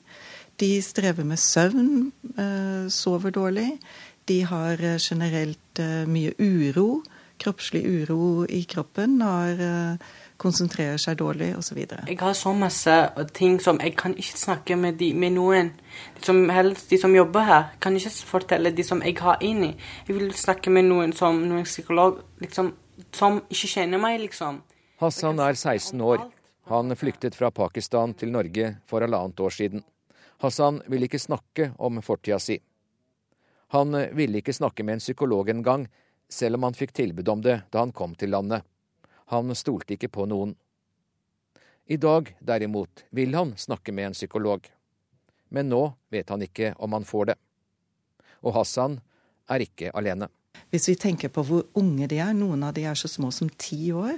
De strever med søvn, eh, sover dårlig. De har generelt mye uro, kroppslig uro i kroppen når konsentrerer seg dårlig osv. Jeg har så masse ting som jeg kan ikke snakke med, de, med noen. De som, helst, de som jobber her, kan ikke fortelle de som jeg har inni. Jeg vil snakke med noen som noen psykolog liksom, som ikke kjenner meg, liksom. Hassan er 16 år. Han flyktet fra Pakistan til Norge for halvannet år siden. Hassan vil ikke snakke om fortida si. Han ville ikke snakke med en psykolog engang, selv om han fikk tilbud om det da han kom til landet. Han stolte ikke på noen. I dag, derimot, vil han snakke med en psykolog. Men nå vet han ikke om han får det. Og Hassan er ikke alene. Hvis vi tenker på hvor unge de er, noen av de er så små som ti år,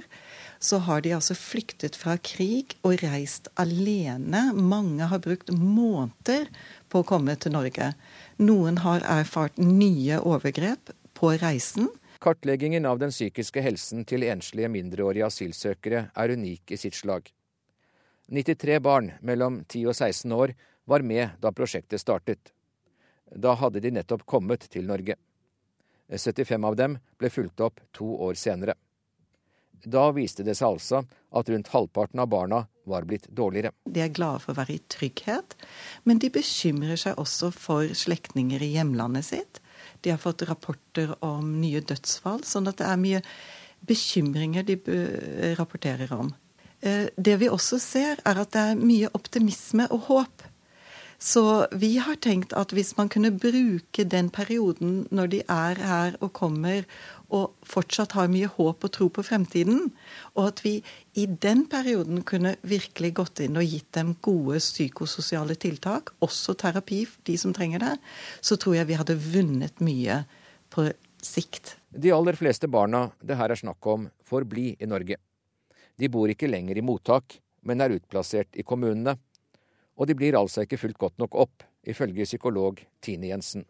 så har de altså flyktet fra krig og reist alene. Mange har brukt måneder på å komme til Norge. Noen har erfart nye overgrep på reisen. Kartleggingen av den psykiske helsen til enslige mindreårige asylsøkere er unik i sitt slag. 93 barn mellom 10 og 16 år var med da prosjektet startet. Da hadde de nettopp kommet til Norge. 75 av dem ble fulgt opp to år senere. Da viste det seg altså at rundt halvparten av barna var blitt dårligere. De er glade for å være i trygghet, men de bekymrer seg også for slektninger i hjemlandet sitt. De har fått rapporter om nye dødsfall, sånn at det er mye bekymringer de rapporterer om. Eh, det vi også ser, er at det er mye optimisme og håp. Så vi har tenkt at hvis man kunne bruke den perioden når de er her og kommer og fortsatt har mye håp og tro på fremtiden. Og at vi i den perioden kunne virkelig gått inn og gitt dem gode psykososiale tiltak, også terapi for de som trenger det, så tror jeg vi hadde vunnet mye på sikt. De aller fleste barna det her er snakk om, får bli i Norge. De bor ikke lenger i mottak, men er utplassert i kommunene. Og de blir altså ikke fulgt godt nok opp, ifølge psykolog Tine Jensen.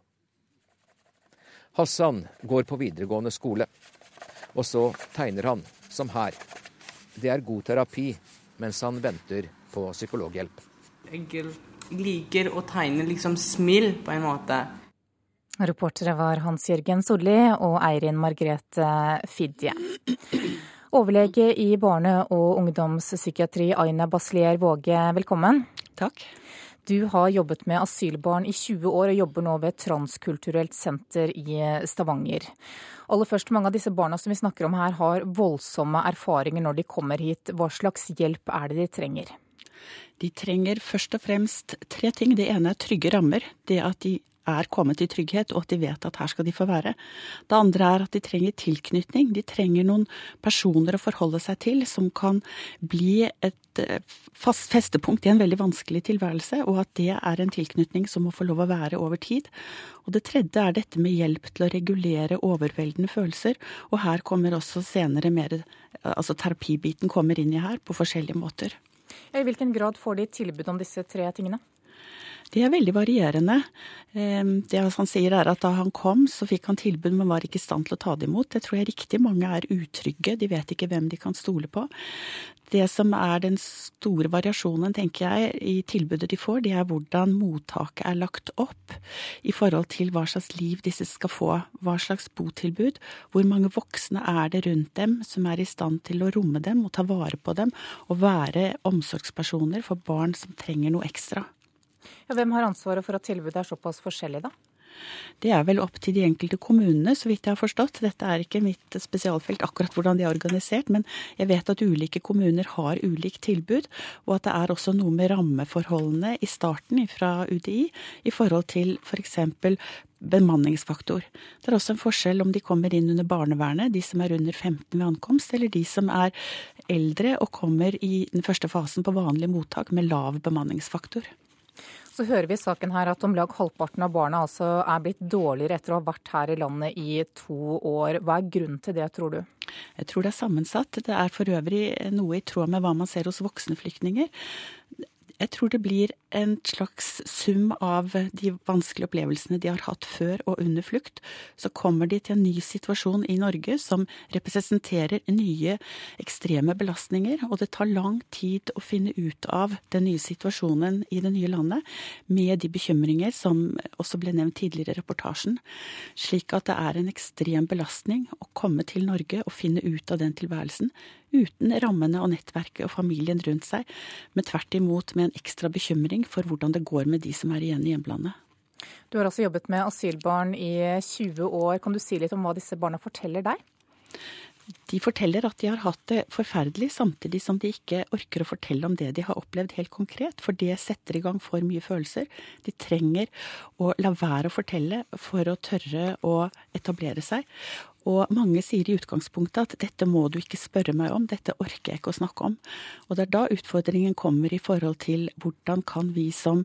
Hassan går på videregående skole. Og så tegner han, som her. Det er god terapi mens han venter på psykologhjelp. Jeg liker å tegne liksom smil, på en måte. Reportere var Hans Jørgen Solli og Eirin Margrethe Fidje. Overlege i barne- og ungdomspsykiatri Aina Baslier Våge, velkommen. Takk. Du har jobbet med asylbarn i 20 år og jobber nå ved Transkulturelt senter i Stavanger. Aller først, Mange av disse barna som vi snakker om her har voldsomme erfaringer når de kommer hit. Hva slags hjelp er det de trenger? De trenger først og fremst tre ting. Det ene er trygge rammer. Det at de er kommet i trygghet, og at de vet at her skal de få være. Det andre er at de trenger tilknytning. De trenger noen personer å forholde seg til som kan bli et eh, fast festepunkt i en veldig vanskelig tilværelse, og at det er en tilknytning som må få lov å være over tid. Og det tredje er dette med hjelp til å regulere overveldende følelser, og her kommer også senere mer Altså terapibiten kommer inn i her på forskjellige måter. I hvilken grad får de tilbud om disse tre tingene? Det er veldig varierende. Ehm, det han sier er at da han kom, så fikk han tilbud, men var ikke i stand til å ta det imot. Det tror jeg riktig. Mange er utrygge, de vet ikke hvem de kan stole på. Det som er den store variasjonen, tenker jeg, i tilbudet de får, det er hvordan mottaket er lagt opp i forhold til hva slags liv disse skal få. Hva slags botilbud. Hvor mange voksne er det rundt dem som er i stand til å romme dem og ta vare på dem, og være omsorgspersoner for barn som trenger noe ekstra. Ja, hvem har ansvaret for at tilbudet er såpass forskjellig, da? Det er vel opp til de enkelte kommunene, så vidt jeg har forstått. Dette er ikke mitt spesialfelt, akkurat hvordan de er organisert, men jeg vet at ulike kommuner har ulikt tilbud, og at det er også noe med rammeforholdene i starten fra UDI i forhold til f.eks. For bemanningsfaktor. Det er også en forskjell om de kommer inn under barnevernet, de som er under 15 ved ankomst, eller de som er eldre og kommer i den første fasen på vanlig mottak med lav bemanningsfaktor. Så hører vi i saken her at om lag halvparten av barna altså er blitt dårligere etter å ha vært her i landet i to år. Hva er grunnen til det, tror du? Jeg tror det er sammensatt. Det er for øvrig noe i tråd med hva man ser hos voksne flyktninger. Jeg tror det blir en slags sum av de vanskelige opplevelsene de har hatt før og under flukt. Så kommer de til en ny situasjon i Norge som representerer nye ekstreme belastninger, og det tar lang tid å finne ut av den nye situasjonen i det nye landet, med de bekymringer som også ble nevnt tidligere i reportasjen. Slik at det er en ekstrem belastning å komme til Norge og finne ut av den tilværelsen uten rammene og nettverket og familien rundt seg, men tvert imot med en ekstra bekymring for hvordan det går med de som er igjen i hjemlandet. Du har altså jobbet med asylbarn i 20 år. Kan du si litt om hva disse barna forteller deg? De forteller at de har hatt det forferdelig, samtidig som de ikke orker å fortelle om det de har opplevd helt konkret, for det setter i gang for mye følelser. De trenger å la være å fortelle for å tørre å etablere seg. Og mange sier i utgangspunktet at dette må du ikke spørre meg om, dette orker jeg ikke å snakke om. Og det er da utfordringen kommer i forhold til hvordan kan vi som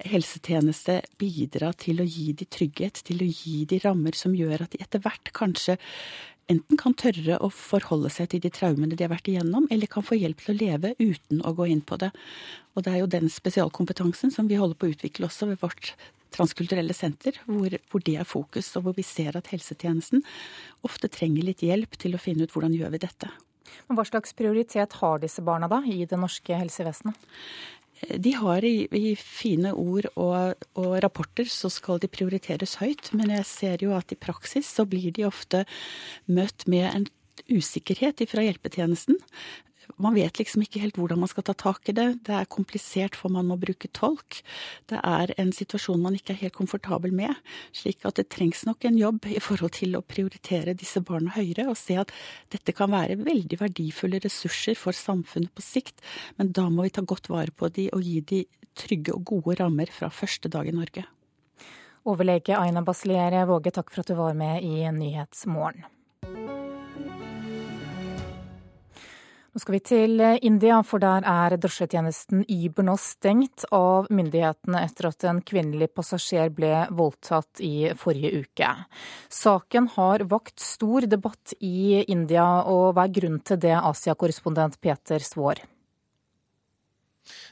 helsetjeneste bidra til å gi de trygghet, til å gi de rammer som gjør at de etter hvert kanskje enten kan tørre å forholde seg til de traumene de har vært igjennom, eller kan få hjelp til å leve uten å gå inn på det. Og det er jo den spesialkompetansen som vi holder på å utvikle også ved vårt transkulturelle senter, hvor, hvor, det er fokus, og hvor vi ser at helsetjenesten ofte trenger litt hjelp til å finne ut hvordan gjør vi dette. Men Hva slags prioritet har disse barna da i det norske helsevesenet? De har i, i fine ord og, og, rapporter så skal de prioriteres høyt, men jeg ser jo at i praksis så blir de ofte møtt med en usikkerhet fra hjelpetjenesten man vet liksom ikke helt hvordan man skal ta tak i det. Det er komplisert for man må bruke tolk. Det er en situasjon man ikke er helt komfortabel med. Slik at det trengs nok en jobb i forhold til å prioritere disse barna høyere og se at dette kan være veldig verdifulle ressurser for samfunnet på sikt, men da må vi ta godt vare på de og gi de trygge og gode rammer fra første dag i Norge. Overlege Aina Basliere Våge, takk for at du var med i Nyhetsmorgen. Nå skal vi til eh, India, for der er drosjetjenesten Uber nå stengt av myndighetene etter at en kvinnelig passasjer ble voldtatt i forrige uke. Saken har vakt stor debatt i India, og hva er grunnen til det, Asia-korrespondent Peter Svaar?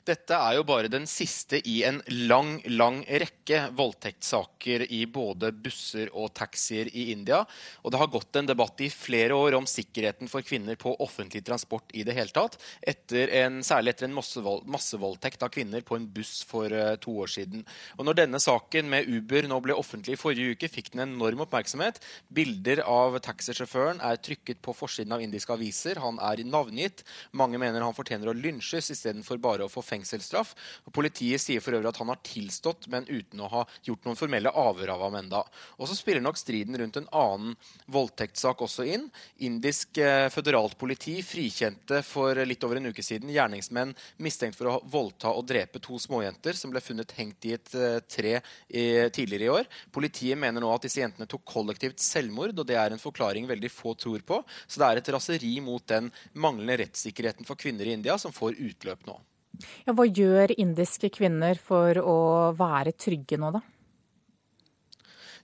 Dette er jo bare den siste i en lang, lang rekke voldtektssaker i både busser og taxier i India. Og det har gått en debatt i flere år om sikkerheten for kvinner på offentlig transport i det hele tatt, etter en, særlig etter en massevold, massevoldtekt av kvinner på en buss for uh, to år siden. Og når denne saken med Uber nå ble offentlig i forrige uke, fikk den enorm oppmerksomhet. Bilder av taxisjåføren er trykket på forsiden av indiske aviser. Han er navngitt. Mange mener han fortjener å lynsjes istedenfor bare å få fengsel fengselsstraff. Politiet sier for øvrig at han har tilstått, men uten å ha gjort noen formelle avhør av ham enda. Og så spiller nok striden rundt en annen voldtektssak også inn. Indisk eh, føderalt politi frikjente for litt over en uke siden gjerningsmenn mistenkt for å voldta og drepe to småjenter som ble funnet hengt i et eh, tre i, tidligere i år. Politiet mener nå at disse jentene tok kollektivt selvmord, og det er en forklaring veldig få tror på. Så det er et raseri mot den manglende rettssikkerheten for kvinner i India som får utløp nå. Ja, hva gjør indiske kvinner for å være trygge nå, da?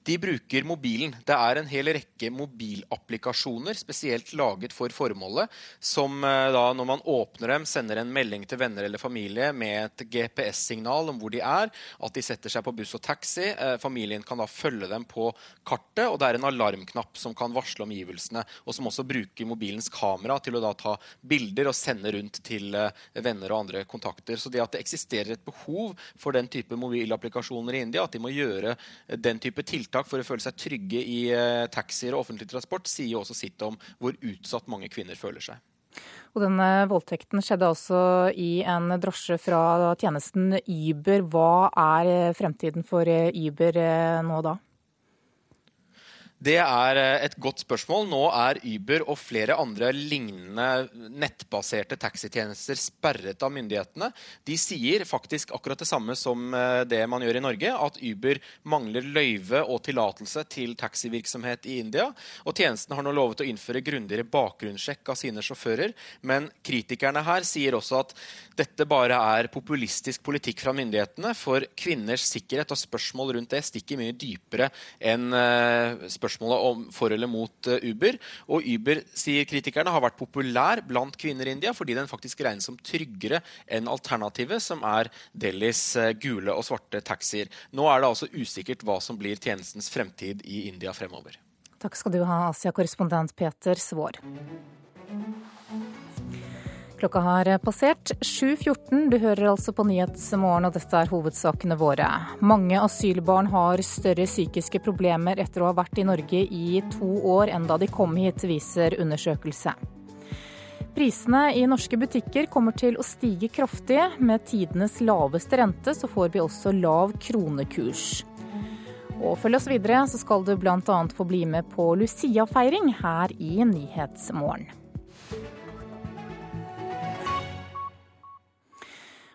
De bruker mobilen. Det er en hel rekke mobilapplikasjoner spesielt laget for formålet, som eh, da når man åpner dem, sender en melding til venner eller familie med et GPS-signal om hvor de er, at de setter seg på buss og taxi. Eh, familien kan da følge dem på kartet, og det er en alarmknapp som kan varsle omgivelsene, og som også bruker mobilens kamera til å da ta bilder og sende rundt til eh, venner og andre kontakter. Så det at det eksisterer et behov for den type mobilapplikasjoner i India, at de må gjøre den type tiltak tiltak for å føle seg trygge i eh, taxier og offentlig transport, sier også sitt om hvor utsatt mange kvinner føler seg. Og denne voldtekten skjedde altså i en drosje fra tjenesten Uber. Hva er fremtiden for Uber eh, nå da? Det er eh, et godt spørsmål. Nå er Uber og flere andre lignende nettbaserte taxitjenester sperret av myndighetene. De sier faktisk akkurat det samme som eh, det man gjør i Norge, at Uber mangler løyve og tillatelse til taxivirksomhet i India. Og tjenesten har nå lovet å innføre grundigere bakgrunnssjekk av sine sjåfører. Men kritikerne her sier også at dette bare er populistisk politikk fra myndighetene, for kvinners sikkerhet og spørsmål rundt det stikker mye dypere enn eh, spørsmål spørsmålet om for eller mot Uber. Og Uber, sier kritikerne, har vært populær blant kvinner i India fordi den faktisk regnes som tryggere enn alternativet, som er Delhis gule og svarte taxier. Nå er det altså usikkert hva som blir tjenestens fremtid i India fremover. Takk skal du ha, Asia-korrespondent Peter Svår. Klokka har passert 7.14. Du hører altså på Nyhetsmorgen, og dette er hovedsakene våre. Mange asylbarn har større psykiske problemer etter å ha vært i Norge i to år enn da de kom hit, viser undersøkelse. Prisene i norske butikker kommer til å stige kraftig. Med tidenes laveste rente så får vi også lav kronekurs. Og følg oss videre, så skal du bl.a. få bli med på Lucia-feiring her i Nyhetsmorgen.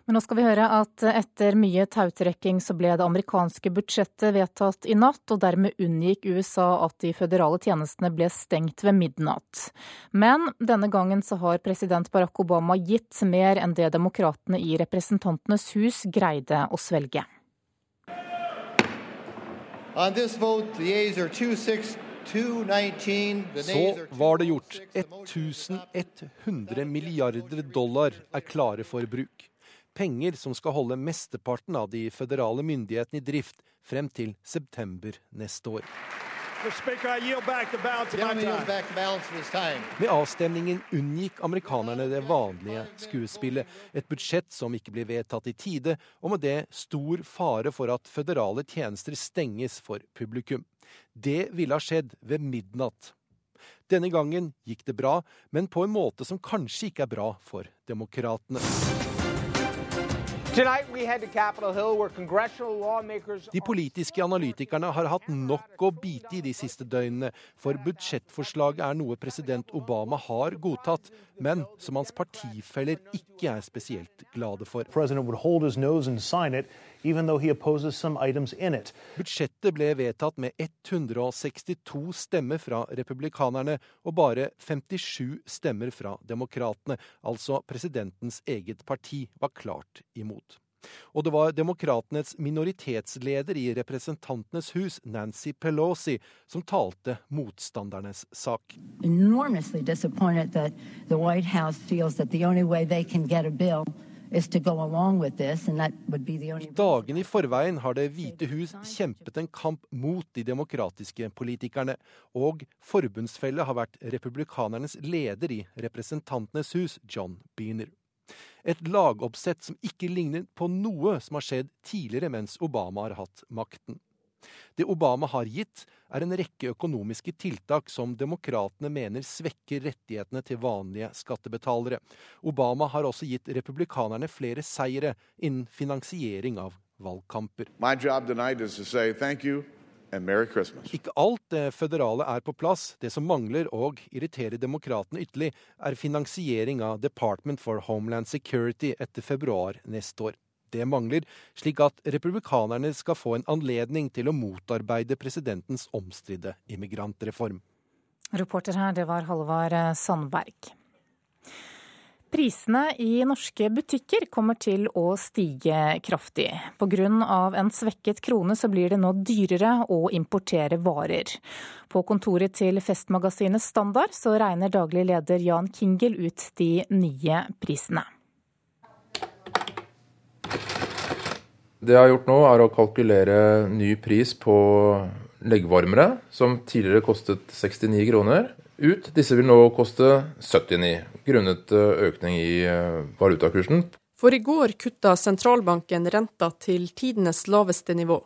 Men nå skal vi høre at etter mye tautrekking så ble det amerikanske budsjettet vedtatt i natt, og dermed unngikk USA at de føderale tjenestene ble stengt ved midnatt. Men denne gangen så har president Barack Obama gitt mer enn det demokratene i Representantenes hus greide å svelge. Så var det gjort. 1100 milliarder dollar er klare for bruk penger som skal holde mesteparten av de føderale myndighetene i drift frem til september neste år. Med avstemningen unngikk amerikanerne det vanlige skuespillet. Et budsjett som ikke blir vedtatt i tide, og med det stor fare for at føderale tjenester stenges for publikum. Det ville ha skjedd ved midnatt. Denne gangen gikk det bra, men på en måte som kanskje ikke er bra for demokratene. De politiske analytikerne har hatt nok å bite i de siste døgnene, for budsjettforslaget er noe president Obama har godtatt, men som hans partifeller ikke er spesielt glade for. Budsjettet ble vedtatt med 162 stemmer fra republikanerne og bare 57 stemmer fra demokratene, altså presidentens eget parti var klart imot. Og det var demokratenes minoritetsleder i Representantenes hus, Nancy Pelosi, som talte motstandernes sak. Dagen i forveien har Det hvite hus kjempet en kamp mot de demokratiske politikerne, og forbundsfelle har vært republikanernes leder i Representantenes hus, John Beaner. Et lagoppsett som ikke ligner på noe som har skjedd tidligere mens Obama har hatt makten. Det Obama har gitt, er en rekke økonomiske tiltak som demokratene mener svekker rettighetene til vanlige skattebetalere. Obama har også gitt republikanerne flere seire innen finansiering av valgkamper. Ikke alt det føderale er på plass. Det som mangler og irriterer demokratene ytterlig, er finansiering av Department for Homeland Security etter februar neste år. Det mangler, slik at republikanerne skal få en anledning til å motarbeide presidentens omstridte immigrantreform. Reporter her, det var Halvard Sandberg. Prisene i norske butikker kommer til å stige kraftig. Pga. en svekket krone så blir det nå dyrere å importere varer. På kontoret til festmagasinet Standard så regner daglig leder Jan Kingel ut de nye prisene. Det jeg har gjort nå, er å kalkulere ny pris på leggvarmere, som tidligere kostet 69 kroner ut. Disse vil nå koste 79, grunnet eh, økning i eh, valutakursen. For i går kutta sentralbanken renta til tidenes laveste nivå.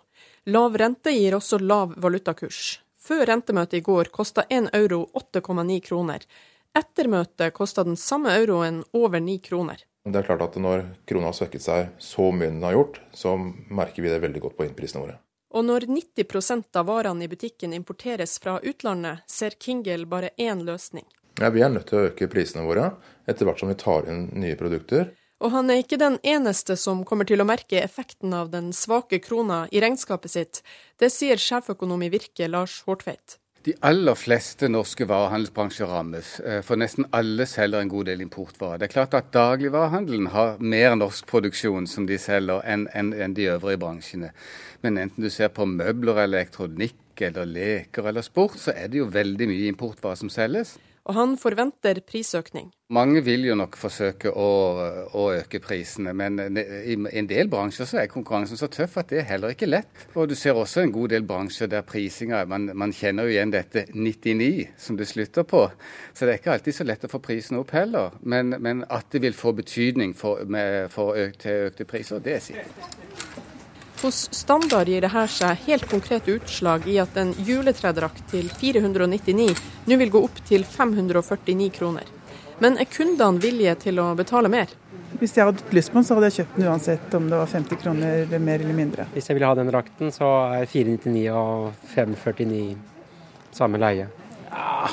Lav rente gir også lav valutakurs. Før rentemøtet i går kosta 1 euro 8,9 kroner. Etter møtet kosta den samme euroen over 9 kroner. Det er klart at Når krona har svekket seg så mye den har gjort, så merker vi det veldig godt på innprisene våre. Og når 90% av varene i butikken importeres fra utlandet, ser Kingel bare én løsning. Ja, Vi er nødt til å øke prisene våre etter hvert som vi tar inn nye produkter. Og han er ikke den eneste som kommer til å merke effekten av den svake krona i regnskapet sitt. Det sier sjeføkonom i Virke, Lars Hortveit. De aller fleste norske varehandelsbransjer rammes, eh, for nesten alle selger en god del importvarer. Det er klart at Dagligvarehandelen har mer norsk produksjon som de selger, enn en, en de øvrige bransjene. Men enten du ser på møbler elektronikk eller leker eller sport, så er det jo veldig mye importvarer som selges og han forventer prisøkning. Mange vil jo nok forsøke å, å, øke prisene, men i en del bransjer så er konkurransen så tøff at det er heller ikke lett. Og du ser også en god del bransjer der prisinga man, man kjenner jo igjen dette 99 som det slutter på. Så det er ikke alltid så lett å få prisene opp heller. Men, men at det vil få betydning for, med, for økte, økte priser, det er sikkert. Hos Standard gir dette seg helt konkret utslag i at en juletredrakt til 499 nå vil gå opp til 549 kroner. Men er kundene villige til å betale mer? Hvis jeg hadde lyst på den, så hadde jeg kjøpt den uansett om det var 50 kroner mer eller mindre. Hvis jeg ville ha den drakten, så er 499 og 549 samme leie. Ja,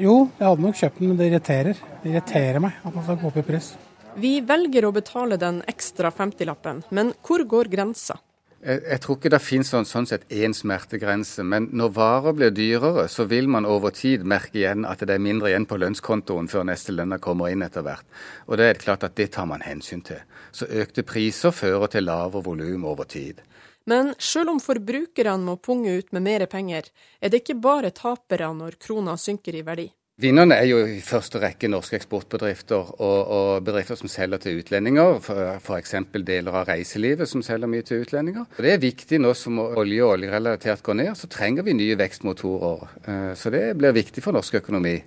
jo, jeg hadde nok kjøpt den, men det irriterer. Det irriterer meg at man skal gå opp i pris. Vi velger å betale den ekstra 50-lappen, men hvor går grensa? Jeg, jeg, tror ikke det finnes sånn, sånn sett én smertegrense, men når varer blir dyrere, så vil man over tid merke igjen at det er mindre igjen på lønnskontoen før neste lønna kommer inn etter hvert. Og det er klart at det tar man hensyn til. Så økte priser fører til lavere volum over tid. Men selv om forbrukerne må punge ut med mer penger, er det ikke bare tapere når krona synker i verdi. Vinnerne er jo i første rekke norske eksportbedrifter og, og bedrifter som selger til utlendinger, f.eks. deler av reiselivet som selger mye til utlendinger. Det er viktig nå som olje og oljerelatert går ned, så trenger vi nye vekstmotorer. Eh, så det blir viktig for norsk økonomi.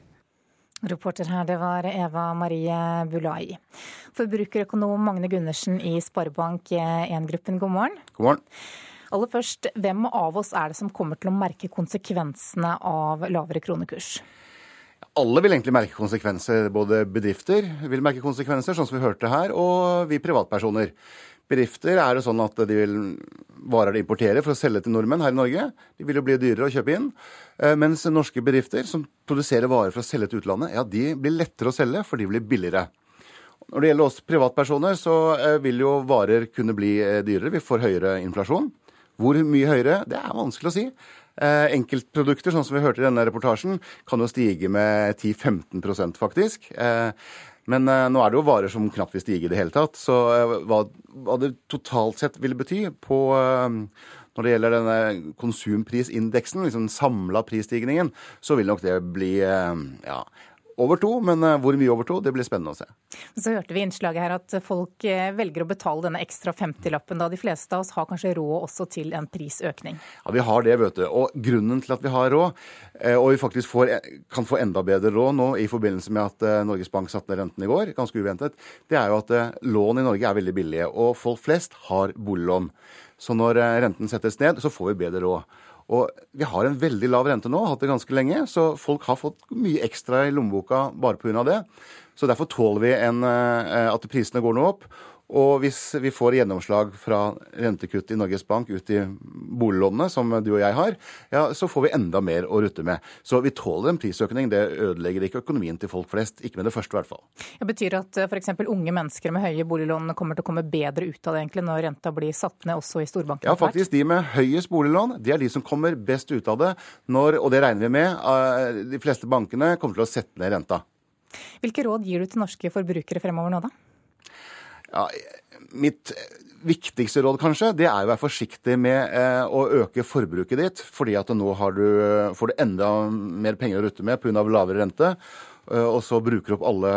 Reporter her, det var Eva Marie Bulai. Forbrukerøkonom Magne Gundersen i Sparebank1-gruppen, god morgen. God morgen. Aller først, hvem av oss er det som kommer til å merke konsekvensene av lavere kronekurs? Alle vil egentlig merke konsekvenser. Både bedrifter vil merke konsekvenser, sånn som vi hørte her, og vi privatpersoner. Bedrifter er det sånn at de vil varer de importerer for å selge til nordmenn her i Norge, de vil jo bli dyrere å kjøpe inn. Eh, mens norske bedrifter som produserer varer for å selge til utlandet, ja, de blir lettere å selge, for de blir billigere. Når det gjelder oss privatpersoner, så eh, vil jo varer kunne bli eh, dyrere. Vi får høyere inflasjon. Hvor mye høyere, det er vanskelig å si. Eh, enkeltprodukter, sånn som vi hørte i denne reportasjen, kan jo stige med 10-15% faktisk. Eh, men eh, nå er det jo varer som knapt vil stige i det hele tatt. Så hva, det totalt sett vil bety på når det gjelder denne konsumprisindeksen, liksom samla prisstigningen, så vil nok det bli ja, over to, men eh, hvor mye over to, det blir spennende å se. Så hørte vi innslaget her at folk eh, velger å betale denne ekstra 50-lappen, da de fleste av oss har kanskje råd også til en prisøkning? Ja, vi har det, vet du. Og grunnen til at vi har råd, eh, og vi faktisk får, kan få enda bedre råd nå i forbindelse med at Norges Bank satte ned renten i går, ganske uventet, det er jo at lån i Norge er veldig billige. Og folk flest har boliglån. Så når renten settes ned, så får vi bedre råd. Og vi har en veldig lav rente nå, hatt det ganske lenge, så folk har fått mye ekstra i lommeboka bare pga. det. Så derfor tåler vi en, eh, at prisene går nå opp. Og hvis vi får gjennomslag fra rentekutt i Norges Bank ut i boliglånene, som du og jeg har, ja, så får vi enda mer å rutte med. Så vi tåler en prisøkning. Det ødelegger ikke økonomien til folk flest. Ikke med det første, i hvert fall. Det betyr at eh, f.eks. unge mennesker med høye boliglån kommer til å komme bedre ut av det egentlig når renta blir satt ned også i storbankene? Ja, faktisk. De med høyest boliglån, de er de som kommer best ut av det. Når, og det regner vi med. Eh, de fleste bankene kommer til å sette ned renta. Hvilke råd gir du til norske forbrukere fremover nå, da? Ja, mitt viktigste råd, kanskje, det er å være forsiktig med eh, å øke forbruket ditt. Fordi at nå du, får du enda mer penger å rutte med pga. lavere rente. Eh, og så bruker du opp alle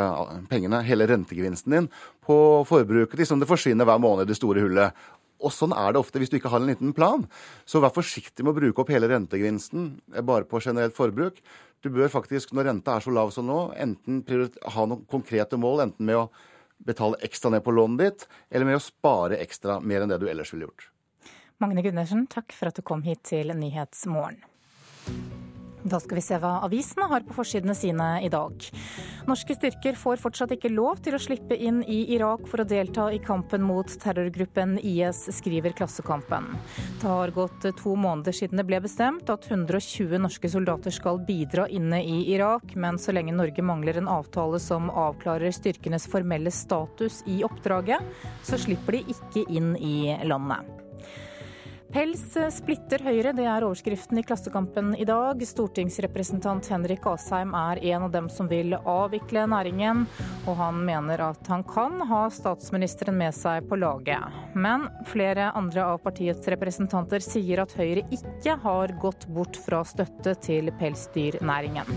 pengene, hele rentegevinsten din, på forbruket ditt, som det forsvinner hver måned i det store hullet. Og sånn er det ofte hvis du ikke har en liten plan. Så vær forsiktig med å bruke opp hele rentegevinsten eh, bare på generelt forbruk. Du bør faktisk, når renta er så lav som nå, enten ha noen konkrete mål, enten med å betale ekstra ned på lånet ditt, eller med å spare ekstra mer enn det du ellers ville gjort. Magne Gundersen, takk for at du kom hit til Nyhetsmorgen. Da skal vi se hva avisene har på forsidene sine i dag. Norske styrker får fortsatt ikke lov til å slippe inn i Irak for å delta i kampen mot terrorgruppen IS, skriver Klassekampen. Det har gått to måneder siden det ble bestemt at 120 norske soldater skal bidra inne i Irak, men så lenge Norge mangler en avtale som avklarer styrkenes formelle status i oppdraget, så slipper de ikke inn i landet. Pels splitter Høyre, det er overskriften i Klassekampen i dag. Stortingsrepresentant Henrik Asheim er en av dem som vil avvikle næringen, og han mener at han kan ha statsministeren med seg på laget. Men flere andre av partiets representanter sier at Høyre ikke har gått bort fra støtte til pelsdyrnæringen.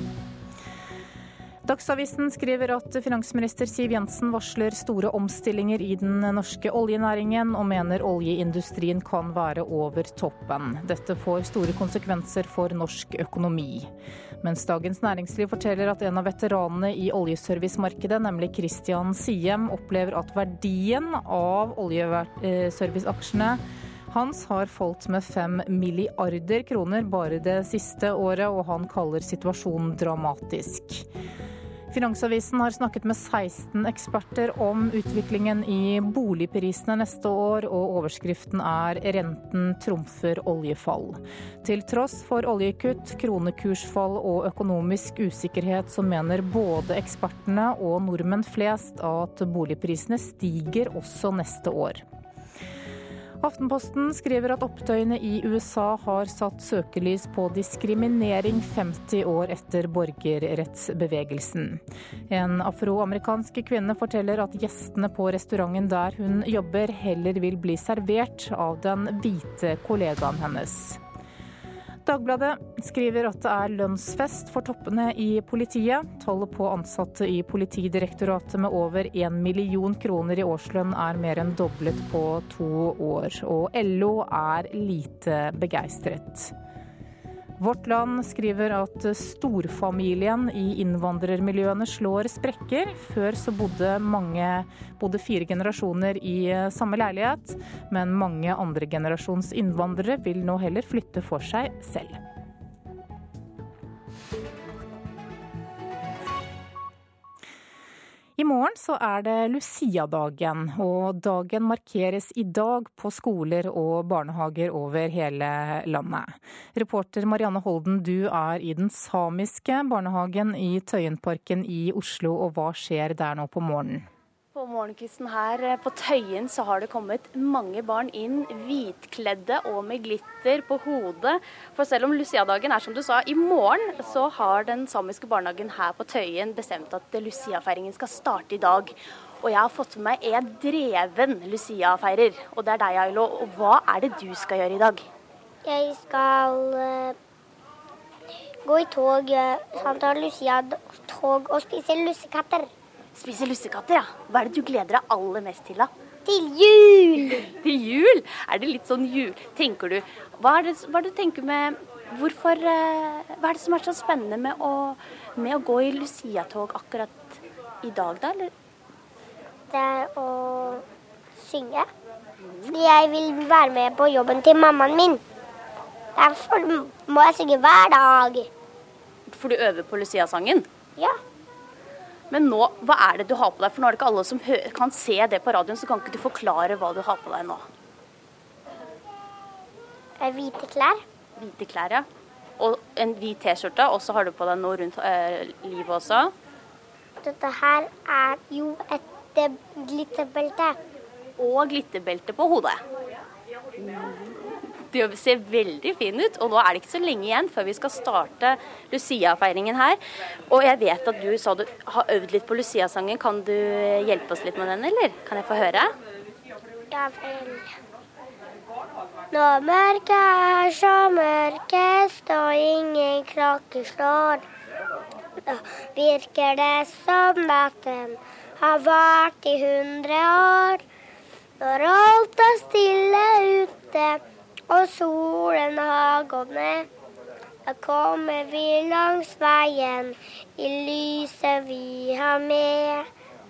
Dagsavisen skriver at finansminister Siv Jensen varsler store omstillinger i den norske oljenæringen, og mener oljeindustrien kan være over toppen. Dette får store konsekvenser for norsk økonomi. Mens Dagens Næringsliv forteller at en av veteranene i oljeservicemarkedet, nemlig Christian Siem, opplever at verdien av oljeserviceaksjene hans har falt med fem milliarder kroner bare det siste året, og han kaller situasjonen dramatisk. Finansavisen har snakket med 16 eksperter om utviklingen i boligprisene neste år, og overskriften er 'Renten trumfer oljefall'. Til tross for oljekutt, kronekursfall og økonomisk usikkerhet, så mener både ekspertene og nordmenn flest at boligprisene stiger også neste år. Aftenposten skriver at opptøyene i USA har satt søkelys på diskriminering 50 år etter borgerrettsbevegelsen. En afroamerikansk kvinne forteller at gjestene på restauranten der hun jobber, heller vil bli servert av den hvite kollegaen hennes. Dagbladet skriver at det er lønnsfest for toppene i politiet. Tallet på ansatte i Politidirektoratet med over 1 million kroner i årslønn er mer enn doblet på to år. Og LO er lite begeistret. Vårt Land skriver at storfamilien i innvandrermiljøene slår sprekker. Før så bodde mange bodde fire generasjoner i samme leilighet, men mange andregenerasjons innvandrere vil nå heller flytte for seg selv. I morgen så er det Lucia-dagen, og dagen markeres i dag på skoler og barnehager over hele landet. Reporter Marianne Holden, du er i den samiske barnehagen i Tøyenparken i Oslo, og hva skjer der nå på morgenen? På morgenkvisten her eh, på Tøyen så har det kommet mange barn inn hvitkledde og med glitter på hodet. For selv om Lucia-dagen er som du sa i morgen, så har den samiske barnehagen her på Tøyen bestemt at Lucia-feiringen skal starte i dag. Og jeg har fått med meg en dreven Lucia-feirer, og det er deg, Ailo. Og hva er det du skal gjøre i dag? Jeg skal uh, gå i tog, Santa Lucia-tog og spise lussekatter. Spise lussekatter, ja. Hva er det du gleder deg aller mest til, da? Til jul! til jul? Er det litt sånn jul... Tenker du Hva er det, hva er det du tenker med Hvorfor uh, Hva er det som er så spennende med å, med å gå i Lucia-tog akkurat i dag, da? Eller? Det er å synge. Fordi jeg vil være med på jobben til mammaen min. Derfor må jeg synge hver dag. For du øver på Lucia-sangen? Ja. Men nå, hva er det du har på deg? For nå er det ikke alle som kan se det på radioen, så kan ikke du forklare hva du har på deg nå? Hvite klær. Hvite klær, ja. Og en hvit T-skjorte, og så har du på deg noe rundt eh, livet også? Dette her er jo et glitterbelte. Og glitterbelte på hodet. Du ser veldig fin ut, og nå er det ikke så lenge igjen før vi skal starte Lucia-feiringen her. Og jeg vet at du sa du har øvd litt på Lucia-sangen. Kan du hjelpe oss litt med den, eller? Kan jeg få høre? Ja vel. Når mørket er så mørkest og ingen klokke slår, da virker det som natten har vart i hundre år. Når alt er stille ute og solen har gått ned. Da kommer vi langs veien i lyset vi har med.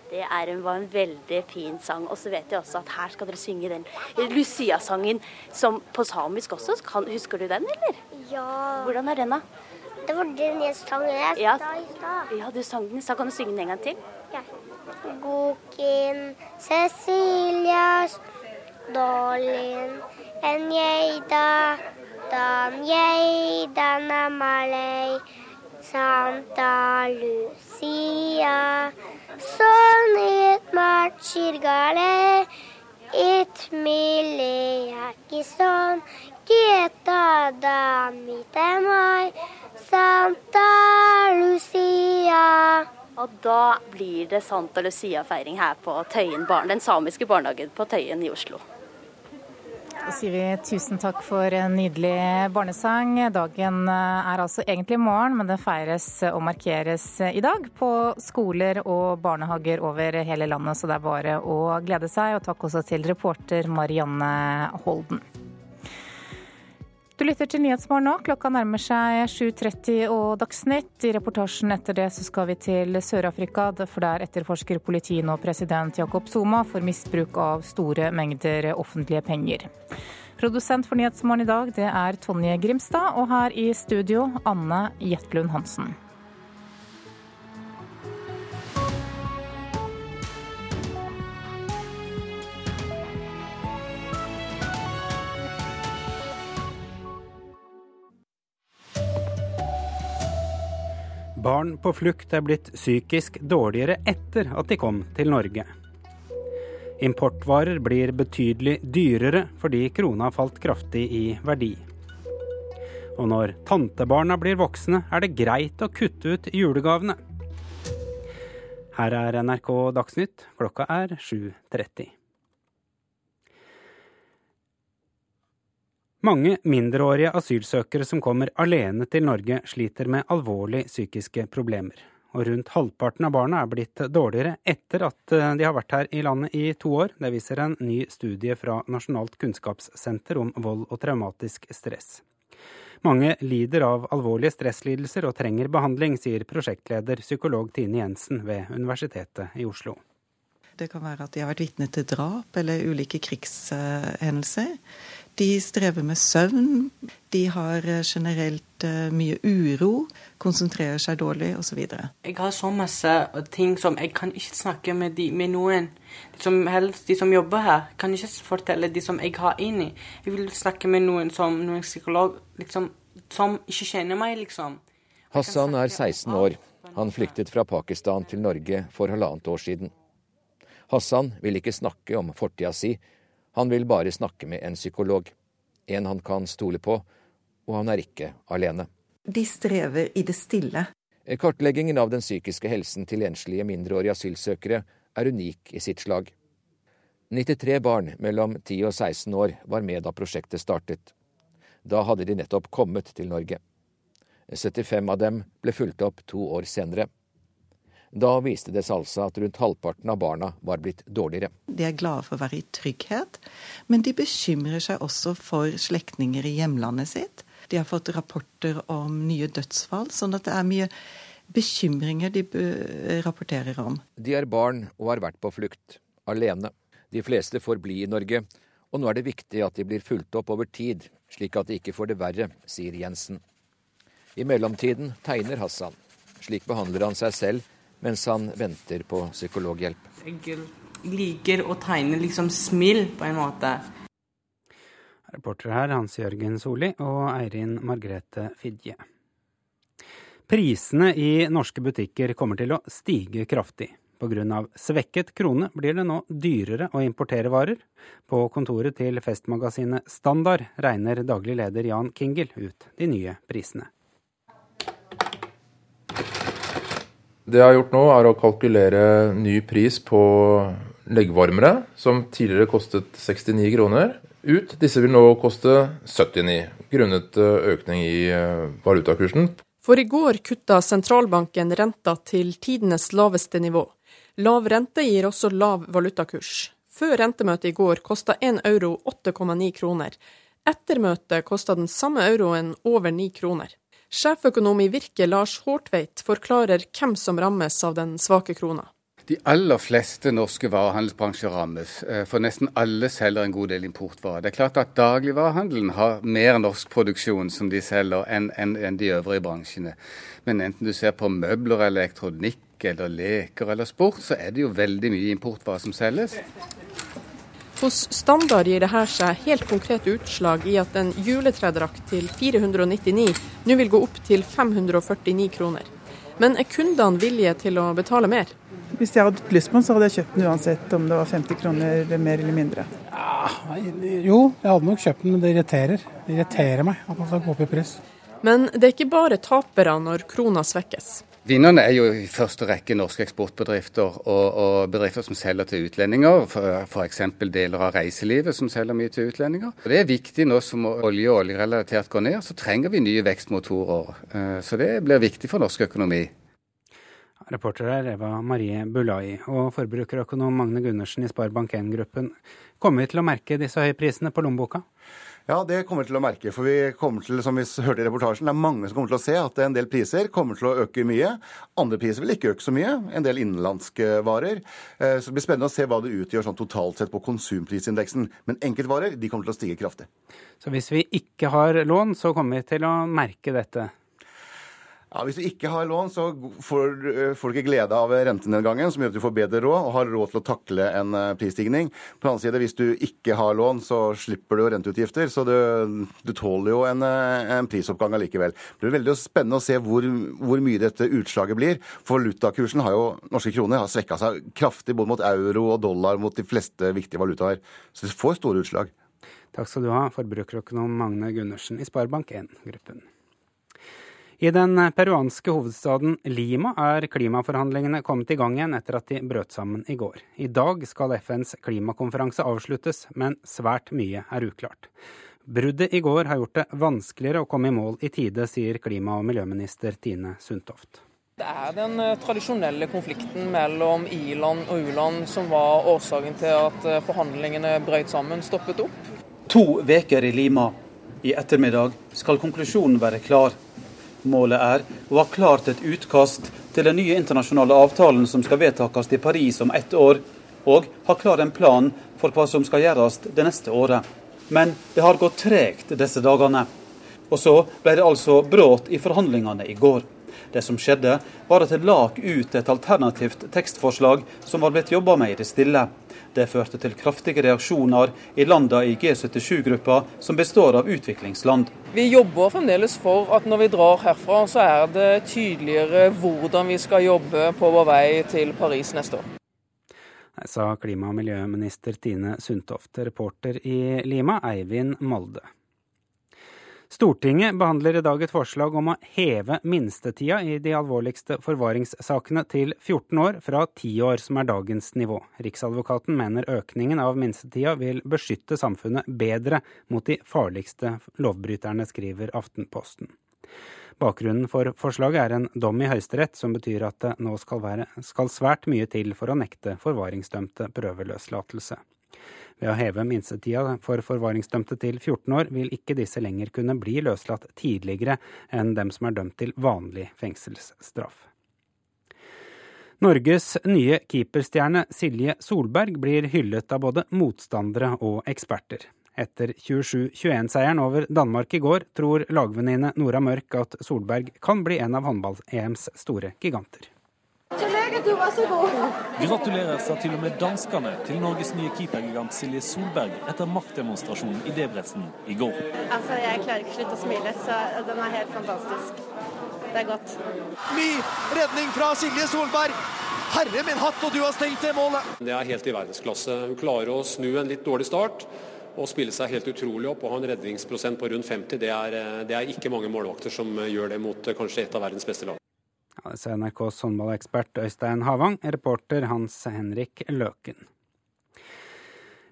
Det er en, var en veldig fin sang. Og så vet jeg også at her skal dere synge den Lucia-sangen som på samisk også. Kan, husker du den, eller? Ja. Hvordan er den, da? Det var den jeg sang jeg ja. i stad. Ja, du sang den i stad. Kan du synge den en gang til? Ja. Gokin Cecilias Dolin en geita, dan geita namalei, Santa Lucia, sonit marchirgale, It mille jackison, geta damite mai, Santa Lucia. Og da blir det Santa Lucia-feiring her på Tøyen barn, den samiske barnehagen på Tøyen i Oslo. Da sier vi tusen takk for en nydelig barnesang. Dagen eh, er altså egentlig morgen, men det feires og markeres i dag på skoler og barnehager over hele landet, så det er bare å glede seg. Og takk også til reporter Marianne Holden. Du lytter til Nyhetsmorgen nå. Klokka nærmer seg 7.30 og Dagsnytt. I reportasjen etter det så skal vi til Sør-Afrika, for der etterforsker politiet nå president Jakob Zuma for misbruk av store mengder offentlige penger. Produsent for Nyhetsmorgen i dag det er Tonje Grimstad, og her i studio Anne Jetlund Hansen. Barn på flukt er blitt psykisk dårligere etter at de kom til Norge. Importvarer blir betydelig dyrere fordi krona falt kraftig i verdi. Og når tantebarna blir voksne, er det greit å kutte ut julegavene. Her er NRK Dagsnytt, klokka er 7.30. Mange mindreårige asylsøkere som kommer alene til Norge, sliter med alvorlige psykiske problemer. Og rundt halvparten av barna er blitt dårligere etter at eh, de har vært her i landet i to år. Det viser en ny studie fra Nasjonalt kunnskapssenter om vold og traumatisk stress. Mange lider av alvorlige stresslidelser og trenger behandling, sier prosjektleder psykolog Tine Jensen ved Universitetet i Oslo. Det kan være at de har vært vitne til drap eller ulike krigshendelser. De strever med søvn, de har eh, generelt eh, mye uro, konsentrerer seg dårlig osv. Jeg har så masse ting som jeg kan ikke snakke med, de, med noen. De som, helst, de som jobber her, kan ikke fortelle de som jeg har inni. Jeg vil snakke med noen som noen psykolog liksom, som ikke kjenner meg, liksom. Hassan er 16 år. Han flyktet fra Pakistan til Norge for halvannet år siden. Hassan vil ikke snakke om fortida si, han vil bare snakke med en psykolog. En han kan stole på, og han er ikke alene. De strever i det stille. Kartleggingen av den psykiske helsen til enslige mindreårige asylsøkere er unik i sitt slag. 93 barn mellom 10 og 16 år var med da prosjektet startet. Da hadde de nettopp kommet til Norge. 75 av dem ble fulgt opp to år senere. Da viste det seg altså at rundt halvparten av barna var blitt dårligere. De er glade for å være i trygghet, men de bekymrer seg også for slektninger i hjemlandet sitt. De har fått rapporter om nye dødsfall, sånn at det er mye bekymringer de rapporterer om. De er barn og har vært på flukt, alene. De fleste får bli i Norge, og nå er det viktig at de blir fulgt opp over tid, slik at de ikke får det verre, sier Jensen. I mellomtiden tegner Hassan. Slik behandler han seg selv mens han venter på psykologhjelp. Jeg liker å tegne liksom smil, på en måte. Reportere her Hans Jørgen Solli og Eirin Margrethe Fidje. Prisene i norske butikker kommer til å stige kraftig. Pga. svekket krone blir det nå dyrere å importere varer. På kontoret til festmagasinet Standard regner daglig leder Jan Kingel ut de nye prisene. Det jeg har gjort nå, er å kalkulere ny pris på leggvarmere, som tidligere kostet 69 kroner, ut. Disse vil nå koste 79, grunnet eh, økning i eh, valutakursen. For i går kutta sentralbanken renta til tidenes laveste nivå. Lav rente gir også lav valutakurs. Før rentemøtet i går kosta 1 euro 8,9 kroner. Etter møtet kosta den samme euroen over 9 kroner. Sjeføkonom i Virke, Lars Hårtveit, forklarer hvem som rammes av den svake krona. De aller fleste norske varehandelsbransjer rammes, eh, for nesten alle selger en god del importvarer. Det er klart at dagligvarehandelen har mer norsk produksjon som de selger, enn en, en de øvrige bransjene. Men enten du ser på møbler elektronikk eller leker eller sport, så er det jo veldig mye importvarer som selges. Hos Standard gir dette seg helt konkret utslag i at en juletredrakt til 499 nå vil gå opp til 549 kroner. Men er kundene villige til å betale mer? Hvis jeg hadde lyst på den, så hadde jeg kjøpt den uansett om det var 50 kroner mer eller mindre. Ja, jo, jeg hadde nok kjøpt den, men det irriterer. Det irriterer meg at man skal gå opp i pris. Men det er ikke bare tapere når krona svekkes. Vinnerne er jo i første rekke norske eksportbedrifter og, og bedrifter som selger til utlendinger. F.eks. deler av reiselivet som selger mye til utlendinger. Og Det er viktig nå som olje og oljerelatert går ned, så trenger vi nye vekstmotorer. Eh, så det blir viktig for norsk økonomi. Reporter er Eva Marie Bulai. Og forbrukerøkonom Magne Gundersen i Sparebank1-gruppen. Kommer vi til å merke disse høye prisene på lommeboka? Ja, det kommer vi til å merke. For vi kommer til, som vi hørte i reportasjen, det er mange som kommer til å se at en del priser kommer til å øke mye. Andre priser vil ikke øke så mye. En del innenlandske varer. Eh, så det blir spennende å se hva det utgjør sånn totalt sett på konsumprisindeksen. Men enkeltvarer de kommer til å stige kraftig. Så hvis vi ikke har lån, så kommer vi til å merke dette? Ja, Hvis du ikke har lån, så får, eh, får du ikke glede av rentenedgangen, som gjør at du får bedre råd og har råd til å takle en eh, prisstigning. På den annen side, hvis du ikke har lån, så slipper du renteutgifter, så du, du tåler jo en, eh, en, prisoppgang allikevel. Det blir veldig spennende å se hvor, hvor mye dette utslaget blir. For valutakursen har jo, norske kroner har svekka seg kraftig både mot euro og dollar mot de fleste viktige valutaer. Så det får store utslag. Takk skal du ha, forbrukerøkonom Magne Gundersen i Sparebank1-gruppen. I den peruanske hovedstaden Lima er klimaforhandlingene kommet i gang igjen etter at de brøt sammen i går. I dag skal FNs klimakonferanse avsluttes, men svært mye er uklart. Bruddet i går har gjort det vanskeligere å komme i mål i tide, sier klima- og miljøminister Tine Sundtoft. Det er den eh, tradisjonelle konflikten mellom i-land og u-land som var årsaken til at eh, forhandlingene brøt sammen, stoppet opp. To uker i Lima. I ettermiddag skal konklusjonen være klar. Målet er å ha klart et utkast til den nye internasjonale avtalen som skal vedtakes i Paris om ett år, og ha klar en plan for hva som skal gjøres det neste året. Men det har gått tregt disse dagene. Og så ble det altså brudd i forhandlingene i går. Det som skjedde, var at det lak ut et alternativt tekstforslag som var blitt jobba med i det stille. Det førte til kraftige reaksjoner i landene i G77-gruppa, som består av utviklingsland. Vi jobber fremdeles for at når vi drar herfra, så er det tydeligere hvordan vi skal jobbe på vår vei til Paris neste år. sa klima- og miljøminister Tine Sundtoft. Reporter i Lima, Eivind Molde. Stortinget behandler i dag et forslag om å heve minstetida i de alvorligste forvaringssakene til 14 år, fra 10 år, som er dagens nivå. Riksadvokaten mener økningen av minstetida vil beskytte samfunnet bedre mot de farligste lovbryterne, skriver Aftenposten. Bakgrunnen for forslaget er en dom i Høyesterett som betyr at det nå skal, være, skal svært mye til for å nekte forvaringsdømte prøveløslatelse. Ved å heve minstetida for forvaringsdømte til 14 år, vil ikke disse lenger kunne bli løslatt tidligere enn dem som er dømt til vanlig fengselsstraff. Norges nye keeperstjerne Silje Solberg blir hyllet av både motstandere og eksperter. Etter 27-21-seieren over Danmark i går tror lagvenninne Nora Mørk at Solberg kan bli en av håndball-EMs store giganter. Du var så god. Gratulerer sa til og med danskene til Norges nye keepergigant Silje Solberg etter maktdemonstrasjonen i Debrecen i går. Altså, Jeg klarer ikke å slutte å smile, så den er helt fantastisk. Det er godt. Ny redning fra Silje Solberg. Herre min hatt, og du har stengt det målet! Det er helt i verdensklasse. Hun klarer å snu en litt dårlig start og spille seg helt utrolig opp og ha en redningsprosent på rundt 50. Det er, det er ikke mange målvakter som gjør det mot kanskje et av verdens beste lag. Ja, det sier NRKs håndballekspert Øystein Havang, reporter Hans Henrik Løken.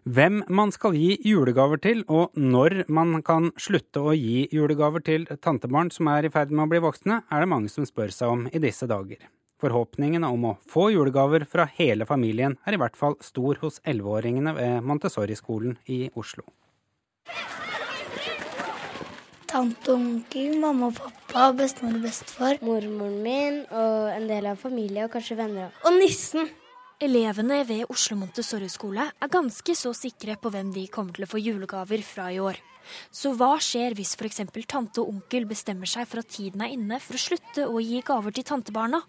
Hvem man skal gi julegaver til, og når man kan slutte å gi julegaver til tantebarn som er i ferd med å bli voksne, er det mange som spør seg om i disse dager. Forhåpningene om å få julegaver fra hele familien er i hvert fall stor hos elleveåringene ved Montessori-skolen i Oslo. Tante og onkel, mamma og pappa, bestemor og bestefar. Mormoren min og en del av familie og kanskje venner. Og nissen! Elevene ved Oslo Montessori-skole er ganske så sikre på hvem de kommer til å få julegaver fra i år. Så hva skjer hvis f.eks. tante og onkel bestemmer seg for at tiden er inne for å slutte å gi gaver til tantebarna?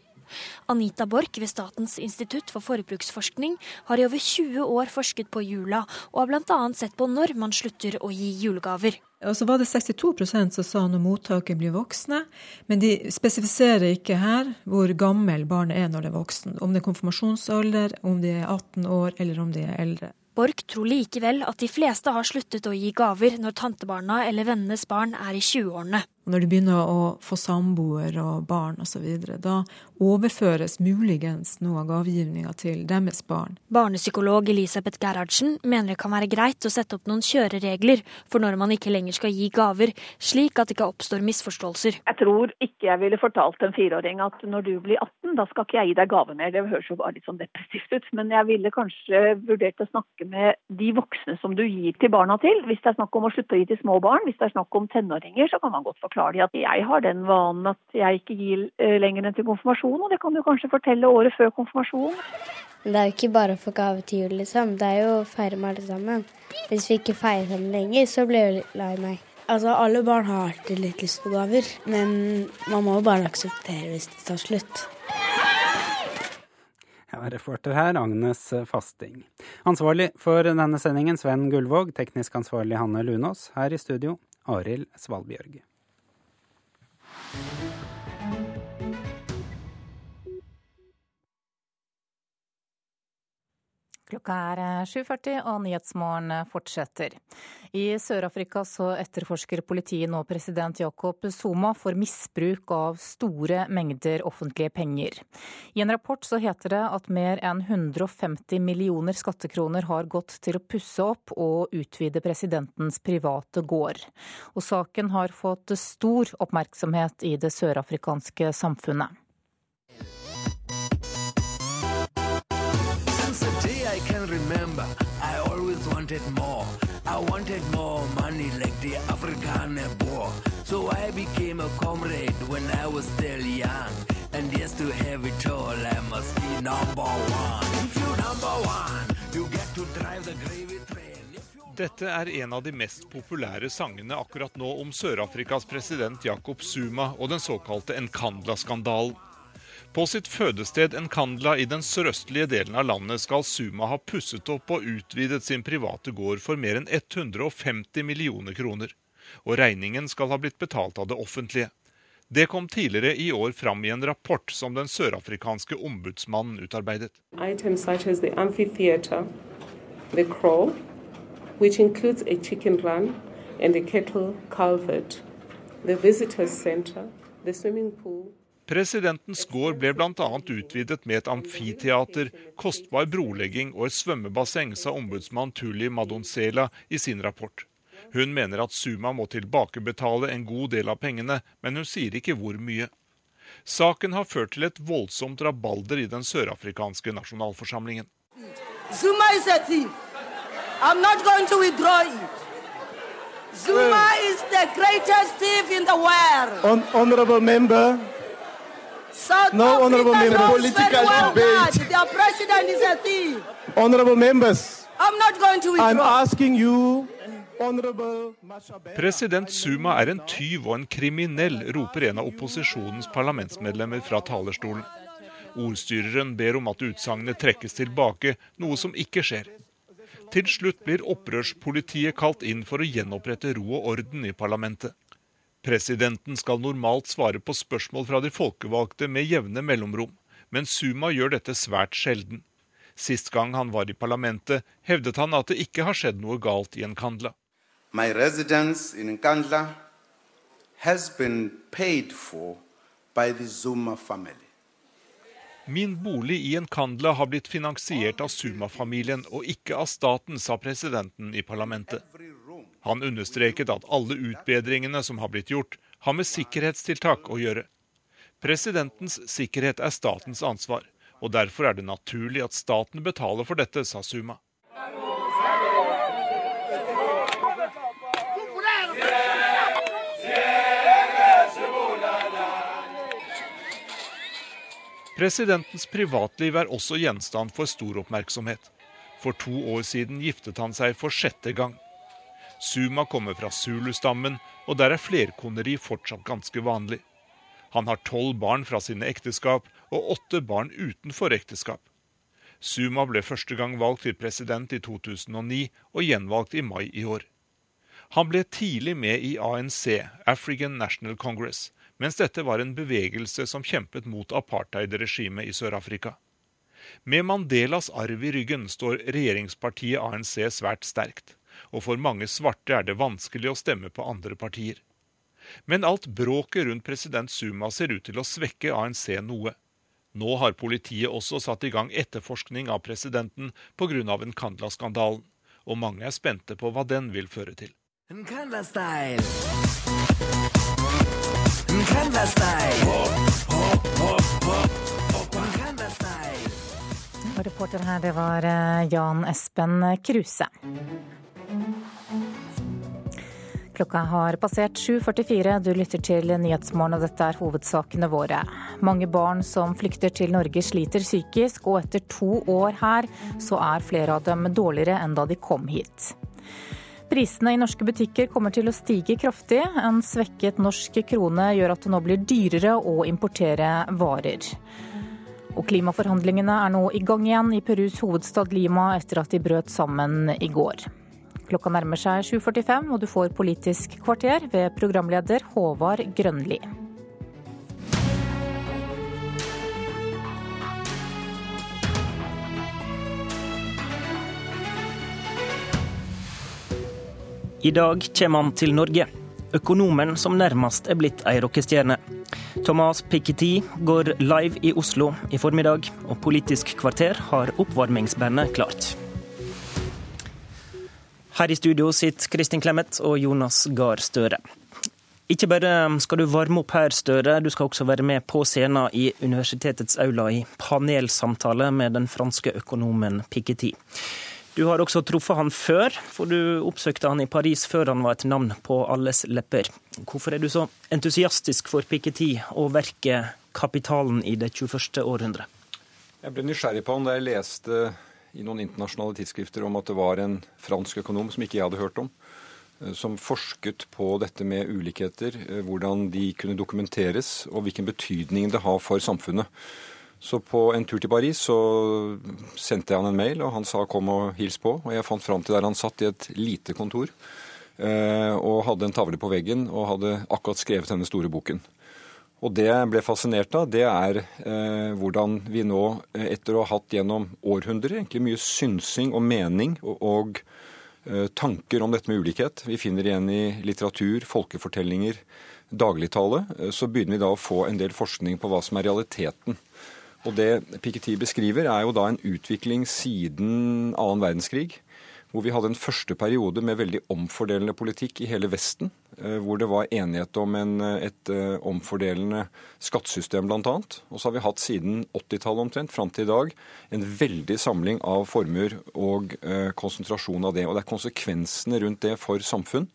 Anita Borch ved Statens institutt for forbruksforskning har i over 20 år forsket på jula, og har bl.a. sett på når man slutter å gi julegaver. Og så var det 62% som sa når mottaket blir voksne, men de spesifiserer ikke her hvor gammel barnet er når det er voksen. Om det er konfirmasjonsalder, om de er 18 år eller om de er eldre. Borch tror likevel at de fleste har sluttet å gi gaver når tantebarna eller vennenes barn er i 20-årene. Når du begynner å få samboer og barn osv., da overføres muligens noe av gavegivninga til deres barn. Barnepsykolog Elisabeth Gerhardsen mener det kan være greit å sette opp noen kjøreregler for når man ikke lenger skal gi gaver, slik at det ikke oppstår misforståelser. Jeg tror ikke jeg ville fortalt en fireåring at når du blir 18, da skal ikke jeg gi deg gave mer. Det høres jo bare litt sånn depressivt ut. Men jeg ville kanskje vurdert å snakke med de voksne som du gir til barna til. Hvis det er snakk om å slutte å gi til små barn, hvis det er snakk om tenåringer, så kan man godt forklare forklarer de at jeg har den vanen at jeg ikke gir eh, lenger enn til konfirmasjon, og det kan du kanskje fortelle året før konfirmasjon. Det er jo ikke bare å få gave til jul, liksom. Det er jo å feire med alle sammen. Hvis vi ikke feirer sammen lenger, så blir jeg lei meg. Altså, Alle barn har alltid litt lyst på gaver, men man må jo bare akseptere hvis det tar slutt. Ja, reporter her, Agnes Fasting. Ansvarlig for denne sendingen, Sven Gullvåg. Teknisk ansvarlig, Hanne Lunås. Her i studio, Arild Svalbjørg. you Klokka er 7.40 eh, og Nyhetsmorgen eh, fortsetter. I Sør-Afrika så etterforsker politiet nå president Jacob Zuma for misbruk av store mengder offentlige penger. I en rapport så heter det at mer enn 150 millioner skattekroner har gått til å pusse opp og utvide presidentens private gård. Og saken har fått stor oppmerksomhet i det sørafrikanske samfunnet. Remember, I always wanted more. I wanted more money like the African boy. So I became a comrade when I was still young. And yes, to have it all, I must be number one. If you number one, you get to drive the gravy train. Dette er en av de mest populære sangene akkurat nå om Sør-Afrikas president Jacob Zuma og den såkalte Nkandla-skandalen. På sitt fødested Nkandla i den sørøstlige delen av landet skal Suma ha pusset opp og utvidet sin private gård for mer enn 150 millioner kroner. Og regningen skal ha blitt betalt av det offentlige. Det kom tidligere i år fram i en rapport som den sørafrikanske ombudsmannen utarbeidet. Items such as the amphitheater, the crow, which includes a chicken run and a cattle culvert, the visitors center, the swimming pool, Presidentens gård ble bl.a. utvidet med et amfiteater, kostbar brolegging og et svømmebasseng, sa ombudsmann Tuli Madonsela i sin rapport. Hun mener at Suma må tilbakebetale en god del av pengene, men hun sier ikke hvor mye. Saken har ført til et voldsomt rabalder i den sørafrikanske nasjonalforsamlingen. Zuma is a thief. I'm not going to withdraw it. Zuma is the greatest thief in the world. Hon honorable member, South no, honorable member. Political well debate. Their president is a thief. Honorable members. I'm not going to withdraw. I'm asking you President Suma er en tyv og en kriminell, roper en av opposisjonens parlamentsmedlemmer fra talerstolen. Ordstyreren ber om at utsagnet trekkes tilbake, noe som ikke skjer. Til slutt blir opprørspolitiet kalt inn for å gjenopprette ro og orden i parlamentet. Presidenten skal normalt svare på spørsmål fra de folkevalgte med jevne mellomrom, men Suma gjør dette svært sjelden. Sist gang han var i parlamentet, hevdet han at det ikke har skjedd noe galt i Nkandla. My residence in Nkandla has been paid for by the Zuma family. Min bolig i Nkandla har blitt finansiert av Suma-familien og ikke av staten, sa presidenten i parlamentet. Han understreket at alle utbedringene som har blitt gjort, har med sikkerhetstiltak å gjøre. Presidentens sikkerhet er statens ansvar, og derfor er det naturlig at staten betaler for dette, sa Suma. Presidentens privatliv er også gjenstand for stor oppmerksomhet. For to år siden giftet han seg for sjette gang. Suma kommer fra Zulu-stammen, og der er flerkoneri fortsatt ganske vanlig. Han har tolv barn fra sine ekteskap og åtte barn utenfor ekteskap. Suma ble første gang valgt til president i 2009 og gjenvalgt i mai i år. Han ble tidlig med i ANC, African National Congress, mens dette var en bevegelse som kjempet mot apartheidregimet i Sør-Afrika. Med Mandelas arv i ryggen står regjeringspartiet ANC svært sterkt, og for mange svarte er det vanskelig å stemme på andre partier. Men alt bråket rundt president Suma ser ut til å svekke ANC noe. Nå har politiet også satt i gang etterforskning av presidenten pga. Nkandla-skandalen, og mange er spente på hva den vil føre til. Nkandla-style. Reporter her, det var eh, Jan Espen Kruse. Klokka har passert 7.44. Du lytter til Nyhetsmorgen, og dette er hovedsakene våre. Mange barn som flykter til Norge sliter psykisk, og etter to år her, så er flere av dem dårligere enn da de kom hit. Prisene i norske butikker kommer til å stige kraftig. En svekket norsk krone gjør at det nå blir dyrere å importere varer. Og klimaforhandlingene er nå i gang igjen i Perus hovedstad Lima etter at de brøt sammen i går. Klokka nærmer seg 7.45, og du får Politisk kvarter ved programleder Håvard Grønli. I dag kommer han til Norge. Økonomen som nærmest er blitt ei rockestjerne. Thomas Piketty går live i Oslo i formiddag, og Politisk kvarter har oppvarmingsbandet klart. Her i studio sitter Kristin Clemet og Jonas Gahr Støre. Ikke bare skal du varme opp her, Støre, du skal også være med på scenen i universitetets aula i panelsamtale med den franske økonomen Piketty. Du har også truffet han før, for du oppsøkte han i Paris før han var et navn på alles lepper. Hvorfor er du så entusiastisk for Piketty og verket 'Kapitalen i det 21. århundre'? Jeg ble nysgjerrig på han da jeg leste i noen internasjonale tidsskrifter om at det var en fransk økonom som ikke jeg hadde hørt om, eh, som forsket på dette med ulikheter, eh, hvordan de kunne dokumenteres, og hvilken betydning det har for samfunnet. Så på en tur til Paris så sendte jeg han en mail, og han sa 'kom og hils på'. Og jeg fant fram til der han satt i et lite kontor eh, og hadde en tavle på veggen og hadde akkurat skrevet denne store boken. Og det jeg ble fascinert av, det er eh, hvordan vi nå, eh, etter å ha hatt gjennom århundrer egentlig mye synsing og mening og, og eh, tanker om dette med ulikhet, vi finner igjen i litteratur, folkefortellinger, dagligtale, eh, så begynner vi da å få en del forskning på hva som er realiteten. Og det Piketty beskriver, er jo da en utvikling siden annen verdenskrig hvor vi hadde en første periode med veldig omfordelende politikk i hele Vesten. Eh, hvor det var enighet om en, eh, et eh, omfordelende skattesystem bl.a. Og så har vi hatt siden 80-tallet omtrent fram til i dag en veldig samling av formuer og konsentrasjon av det. Og det er konsekvensene rundt det for samfunn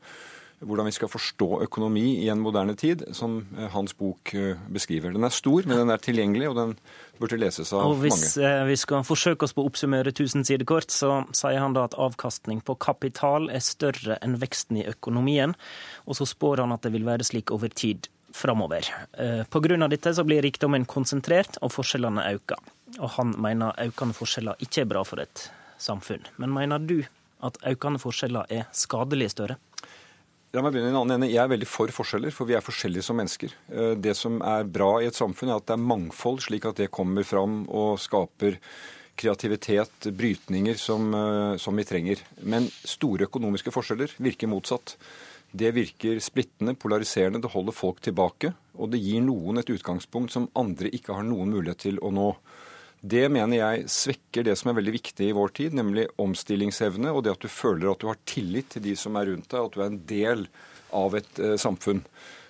hvordan vi skal forstå økonomi i en moderne tid, som eh, hans bok eh, beskriver. Den er stor, men den er tilgjengelig, og den burde leses av og hvis, mange. Eh, vi skal forsøke oss på å oppsummere 1000 sider kort, så sier han da at avkastning på kapital er større enn veksten i økonomien, og så spår han at det vil være slik over tid framover. Pga. dette så blir rikdommen konsentrert og forskjellene øker. Og han mener økende forskjeller ikke er bra for et samfunn. Men mener du at økende forskjeller er skadelig større? La meg begynne i en annen ende. Jeg er veldig for forskjeller, for vi er forskjellige som mennesker. Eh, det som er bra i et samfunn, er at det er mangfold, slik at det kommer fram og skaper kreativitet, brytninger, som, eh, som vi trenger. Men store økonomiske forskjeller virker motsatt. Det virker splittende, polariserende, det holder folk tilbake. Og det gir noen et utgangspunkt som andre ikke har noen mulighet til å nå. Det mener jeg svekker det som er veldig viktig i vår tid, nemlig omstillingsevne og det at du føler at du har tillit til de som er rundt deg, at du er en del av et eh, samfunn.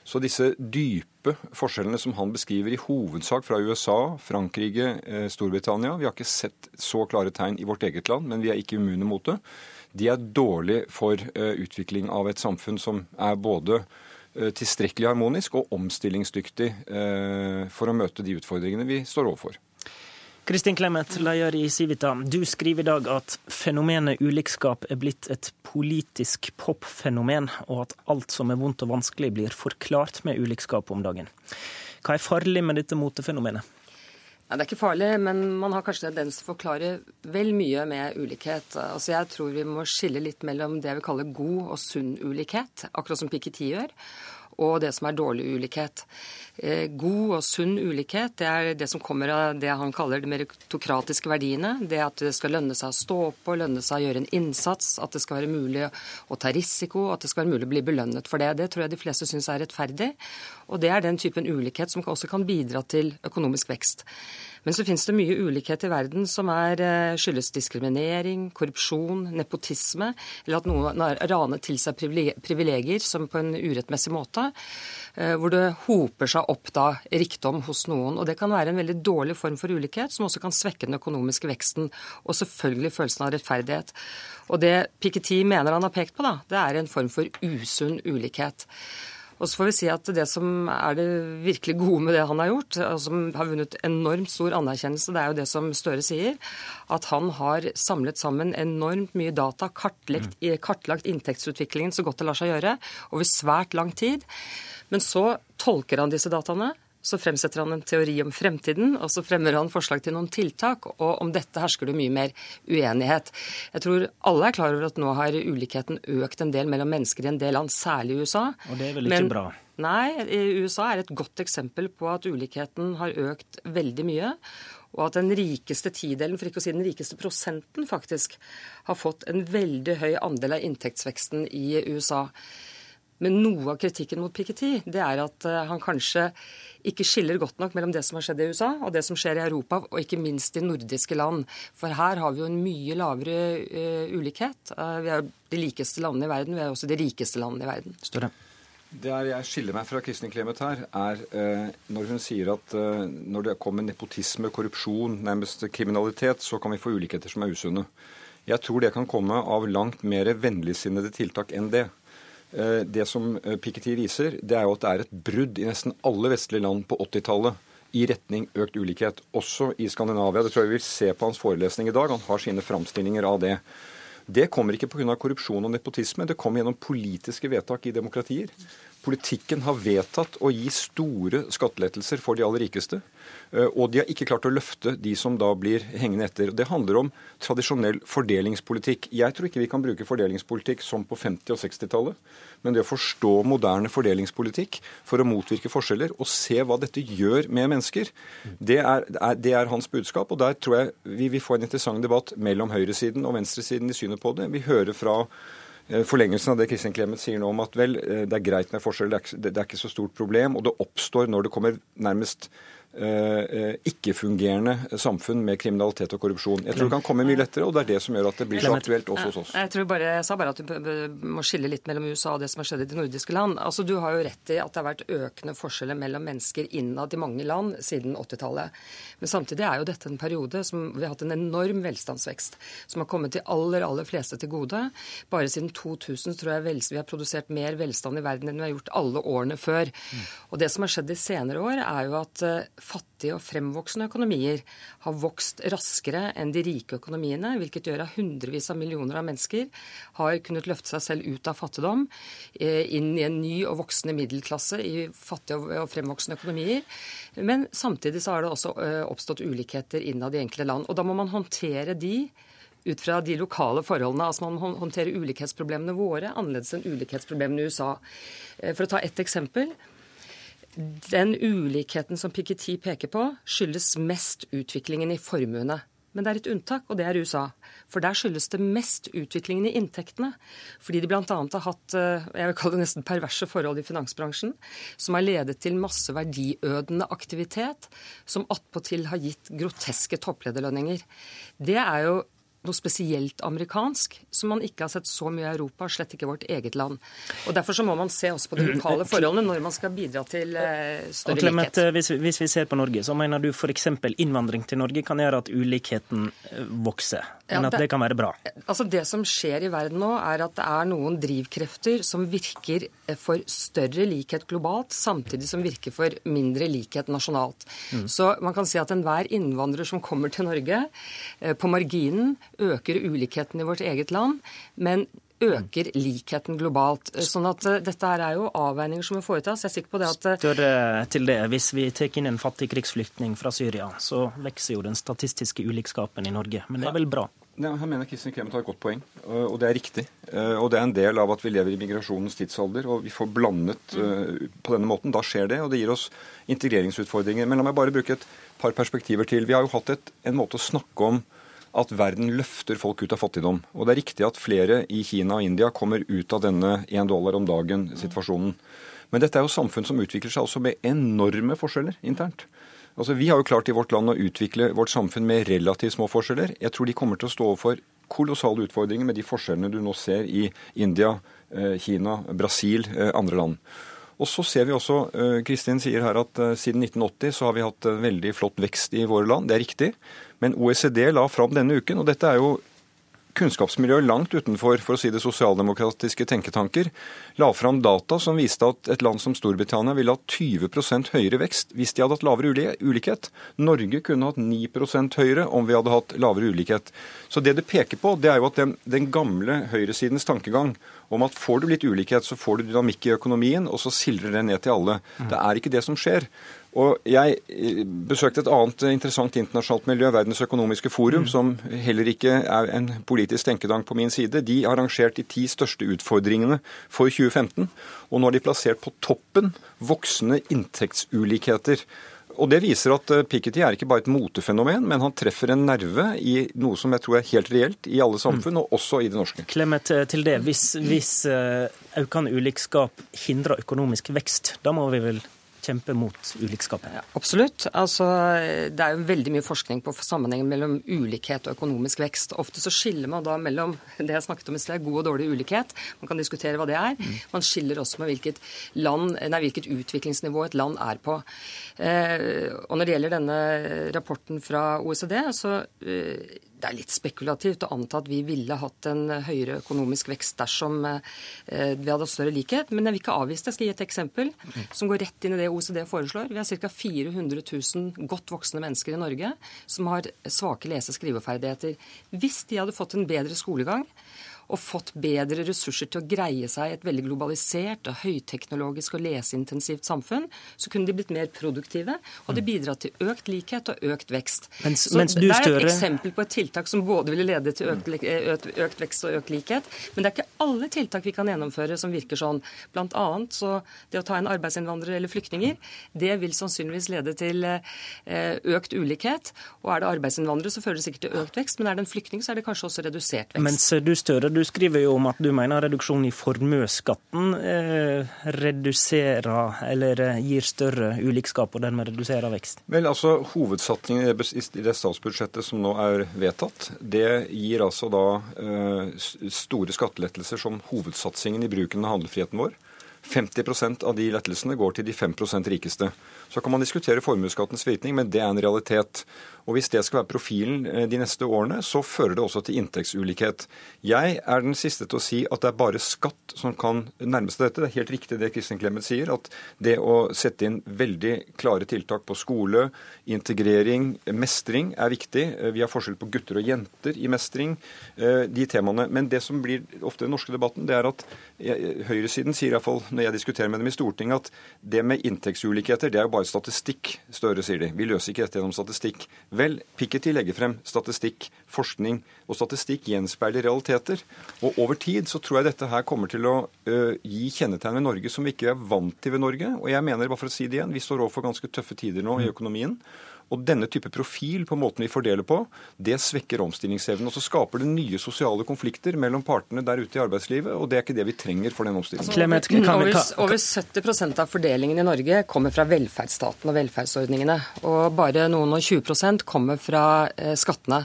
Så disse dype forskjellene som han beskriver i hovedsak fra USA, Frankrike, eh, Storbritannia Vi har ikke sett så klare tegn i vårt eget land, men vi er ikke immune mot det. De er dårlig for eh, utvikling av et samfunn som er både tilstrekkelig harmonisk og omstillingsdyktig for å møte de utfordringene vi står overfor. Kristin Clemet, leder i Civita. Du skriver i dag at fenomenet ulikskap er blitt et politisk popfenomen, og at alt som er vondt og vanskelig, blir forklart med ulikskap om dagen. Hva er farlig med dette motefenomenet? Ja, Det er ikke farlig, men man har kanskje tendens til å forklare vel mye med ulikhet. Altså Jeg tror vi må skille litt mellom det vi kaller god og sunn ulikhet, akkurat som Piketty gjør, og det som er dårlig ulikhet. Eh, god og sunn ulikhet det er det som kommer av det han kaller de meritokratiske verdiene. Det at det skal lønne seg å stå på, lønne seg å gjøre en innsats, at det skal være mulig å ta risiko, at det skal være mulig å bli belønnet for det. Det tror jeg de fleste syns er rettferdig. Og det er den typen ulikhet som også kan bidra til økonomisk vekst. Men så finnes det mye ulikhet i verden som er, eh, skyldes diskriminering, korrupsjon, nepotisme, eller at noen har ranet til seg privilegier som på en urettmessig måte. Eh, hvor det hoper seg opp da rikdom hos noen. Og det kan være en veldig dårlig form for ulikhet, som også kan svekke den økonomiske veksten. Og selvfølgelig følelsen av rettferdighet. Og det Piketty mener han har pekt på, da, det er en form for usunn ulikhet. Og så får vi si at det som er det virkelig gode med det han har gjort, og som har vunnet enormt stor anerkjennelse, det er jo det som Støre sier, at han har samlet sammen enormt mye data, kartlagt, mm. kartlagt inntektsutviklingen så godt det lar seg gjøre, over svært lang tid. Men så tolker han disse dataene så fremsetter han en teori om fremtiden, og så fremmer han forslag til noen tiltak. Og om dette hersker det mye mer uenighet. Jeg tror alle er klar over at nå har ulikheten økt en del mellom mennesker i en del land, særlig i USA. Og det er vel ikke Men, bra? Nei, USA er et godt eksempel på at ulikheten har økt veldig mye. Og at den rikeste tidelen, for ikke å si den rikeste prosenten, faktisk har fått en veldig høy andel av inntektsveksten i USA. Men noe av kritikken mot Piketty det er at eh, han kanskje ikke skiller godt nok mellom det som har skjedd i USA og det som skjer i Europa, og ikke minst i nordiske land. For her har vi jo en mye lavere uh, ulikhet. Uh, vi er de likeste landene i verden, vi er også de rikeste landene i verden. Større. Det er, jeg skiller meg fra Kristin Clemet her, er eh, når hun sier at eh, når det kommer nepotisme, korrupsjon, nærmest kriminalitet, så kan vi få ulikheter som er usunne. Jeg tror det kan komme av langt mer vennligsinnede tiltak enn det. Eh, det som eh, Piketty viser, det er jo at det er et brudd i nesten alle vestlige land på 80-tallet i retning økt ulikhet, også i Skandinavia. Det tror jeg vi vil se på hans forelesning i dag. Han har sine framstillinger av det. Det kommer ikke pga. korrupsjon og nepotisme, det kommer gjennom politiske vedtak i demokratier. Politikken har vedtatt å gi store skattelettelser for de aller rikeste. Eh, og de har ikke klart å løfte de som da blir hengende etter. Det handler om tradisjonell fordelingspolitikk. Jeg tror ikke vi kan bruke fordelingspolitikk som på 50- og 60-tallet. Men det å forstå moderne fordelingspolitikk for å motvirke forskjeller og se hva dette gjør med mennesker, det er, det er hans budskap. Og der tror jeg vi vil få en interessant debatt mellom høyresiden og venstresiden i synet på det. Vi hører fra eh, forlengelsen av det Kristin Clemet sier nå om at vel, eh, det er greit med forskjeller, det er ikke så stort problem. Og det oppstår når det kommer nærmest ikke-fungerende samfunn med kriminalitet og korrupsjon. Jeg tror det kan komme mye lettere, og det er det som gjør at det blir så aktuelt også hos oss. Jeg, tror bare, jeg sa bare at du må skille litt mellom USA og det som har skjedd i de nordiske land. Altså, Du har jo rett i at det har vært økende forskjeller mellom mennesker innad i mange land siden 80-tallet. Men samtidig er jo dette en periode som vi har hatt en enorm velstandsvekst, som har kommet de aller, aller fleste til gode. Bare siden 2000 tror jeg vi har produsert mer velstand i verden enn vi har gjort alle årene før. Mm. Og det som har skjedd de senere år, er jo at eh, fattige og fremvoksende økonomier har vokst raskere enn de rike økonomiene, hvilket gjør at hundrevis av millioner av mennesker har kunnet løfte seg selv ut av fattigdom, eh, inn i en ny og voksende middelklasse i fattige og fremvoksende økonomier. Men samtidig så har det også eh, oppstått ulikheter innad i enkelte land. Og da må man håndtere de ut fra de lokale forholdene. Altså man håndterer ulikhetsproblemene våre annerledes enn ulikhetsproblemene i USA. Eh, for å ta ett eksempel. Den ulikheten som Piketty peker på, skyldes mest utviklingen i formuene. Men det er et unntak, og det er USA. For der skyldes det mest utviklingen i inntektene. Fordi de bl.a. har hatt eh, jeg vil kalle det nesten perverse forhold i finansbransjen, som har ledet til masse verdiødende aktivitet, som attpåtil har gitt groteske topplederlønninger. Det er jo noe spesielt amerikansk som man ikke har sett så mye i Europa, slett ikke vårt eget land. Og Derfor så må man se også på de lokale forholdene når man skal bidra til eh, større Clement, likhet. Eh, hvis, hvis, vi ser på Norge, så mener du f.eks. innvandring til Norge kan gjøre at ulikheten eh, vokser? Men at det, det kan være bra? Altså Det som skjer i verden nå, er at det er noen drivkrefter som virker for større likhet globalt, samtidig som virker for mindre likhet nasjonalt. Mm. Så man kan si at enhver innvandrer som kommer til Norge, på marginen øker ulikheten i vårt eget land, men øker likheten globalt. Sånn at dette her er jo avveininger som må foretas. Jeg er sikker på det at Større til det. Hvis vi tar inn en fattig krigsflyktning fra Syria, så vokser jo den statistiske ulikskapen i Norge. Men det er vel bra? Ja, her mener Kristin Clemet har et godt poeng, og det er riktig. Og det er en del av at vi lever i migrasjonens tidsalder, og vi får blandet på denne måten. Da skjer det, og det gir oss integreringsutfordringer. Men la meg bare bruke et par perspektiver til. Vi har jo hatt et, en måte å snakke om at verden løfter folk ut av fattigdom. Og det er riktig at flere i Kina og India kommer ut av denne én dollar om dagen-situasjonen. Men dette er jo samfunn som utvikler seg også med enorme forskjeller internt. Altså, Vi har jo klart i vårt land å utvikle vårt samfunn med relativt små forskjeller. Jeg tror de kommer til å stå overfor kolossale utfordringer med de forskjellene du nå ser i India, eh, Kina, Brasil, eh, andre land. Og så ser vi også, eh, Kristin sier her at siden 1980 så har vi hatt veldig flott vekst i våre land. Det er riktig. Men OECD la fram denne uken, og dette er jo kunnskapsmiljøet langt utenfor for å si det sosialdemokratiske tenketanker la fram data som viste at et land som Storbritannia ville hatt 20 høyere vekst hvis de hadde hatt lavere ulikhet. Norge kunne hatt 9% høyere om vi hadde hatt lavere ulikhet. Så det det peker på, det er jo at den, den gamle høyresidens tankegang om at får du litt ulikhet, så får du dynamikk i økonomien, og så sildrer det ned til alle. Det er ikke det som skjer. Og Jeg eh, besøkte et annet interessant internasjonalt miljø, Verdens økonomiske forum, mm. som heller ikke er en politisk tenkedank på min side. De har arrangert de ti største utfordringene for 2015. Og nå har de plassert på toppen voksende inntektsulikheter. Og Det viser at eh, Piketty er ikke bare et motefenomen, men han treffer en nerve i noe som jeg tror er helt reelt i alle samfunn, mm. og også i det norske. Clemet, eh, til det. Hvis, hvis økende ulikskap hindrer økonomisk vekst, da må vi vel kjempe mot ulikskapet? Ja, absolutt. Altså, det er jo veldig mye forskning på sammenhengen mellom ulikhet og økonomisk vekst. Ofte så skiller man da mellom det jeg snakket om i sted, god og dårlig ulikhet. Man kan diskutere hva det er. Mm. Man skiller også med hvilket, land, nei, hvilket utviklingsnivå et land er på. Eh, og når det gjelder denne rapporten fra OECD, så eh, det er litt spekulativt å anta at vi ville hatt en høyere økonomisk vekst dersom eh, vi hadde større likhet. Men jeg vil ikke avvise det. Jeg skal gi et eksempel som går rett inn i det OECD foreslår. Vi har ca. 400 000 godt voksne mennesker i Norge som har svake lese- og skriveferdigheter. Hvis de hadde fått en bedre skolegang, og fått bedre ressurser til å greie seg i et veldig globalisert og høyteknologisk og leseintensivt samfunn, så kunne de blitt mer produktive, og det bidrar til økt likhet og økt vekst. Mens, så mens Det er et eksempel på et tiltak som både ville lede til økt, økt, økt, vekst og økt likhet, men det er ikke alle tiltak vi kan gjennomføre som virker sånn. Blant annet så det å ta inn arbeidsinnvandrere eller flyktninger, det vil sannsynligvis lede til eh, økt ulikhet. Og er det arbeidsinnvandrere, så fører det sikkert til økt vekst, men er det en flyktning, så er det kanskje også redusert vekst. Mens du Støre, du skriver jo om at du mener reduksjon i formuesskatten eh, reduserer eller eh, gir større ulikskap og dermed reduserer vekst. Vel, altså Hovedsatsingen i det statsbudsjettet som nå er vedtatt, det gir altså da eh, store skattelettelser som hovedsatsingen i bruken av handlefriheten vår. 50% av de lettelsene går til de 5% rikeste. Så kan man diskutere formuesskattens virkning, men det er en realitet. Og Hvis det skal være profilen eh, de neste årene, så fører det også til inntektsulikhet. Jeg er den siste til å si at det er bare skatt som kan nærme seg dette. Det er helt riktig det Kristin Clemet sier, at det å sette inn veldig klare tiltak på skole, integrering, mestring er viktig. Eh, vi har forskjell på gutter og jenter i mestring, eh, de temaene. Men det som blir ofte den norske debatten, det er at høyresiden sier iallfall når jeg diskuterer med dem i Stortinget, at det med inntektsulikheter, det er jo bare statistikk. Støre sier de. Vi løser ikke dette gjennom statistikk. Vel, Piketty legger frem statistikk, forskning, og statistikk gjenspeiler realiteter. Og over tid så tror jeg dette her kommer til å ø, gi kjennetegn ved Norge som vi ikke er vant til ved Norge. Og jeg mener, bare for å si det igjen, vi står overfor ganske tøffe tider nå i økonomien. Og denne type profil på måten vi fordeler på, det svekker omstillingsevnen. Og så skaper det nye sosiale konflikter mellom partene der ute i arbeidslivet, og det er ikke det vi trenger for den omstillingen. Altså, over, over 70% av fordelingen i Norge kommer fra velferdsstaten og velferdsordningene. Og bare noen og 20% kommer fra eh, skattene.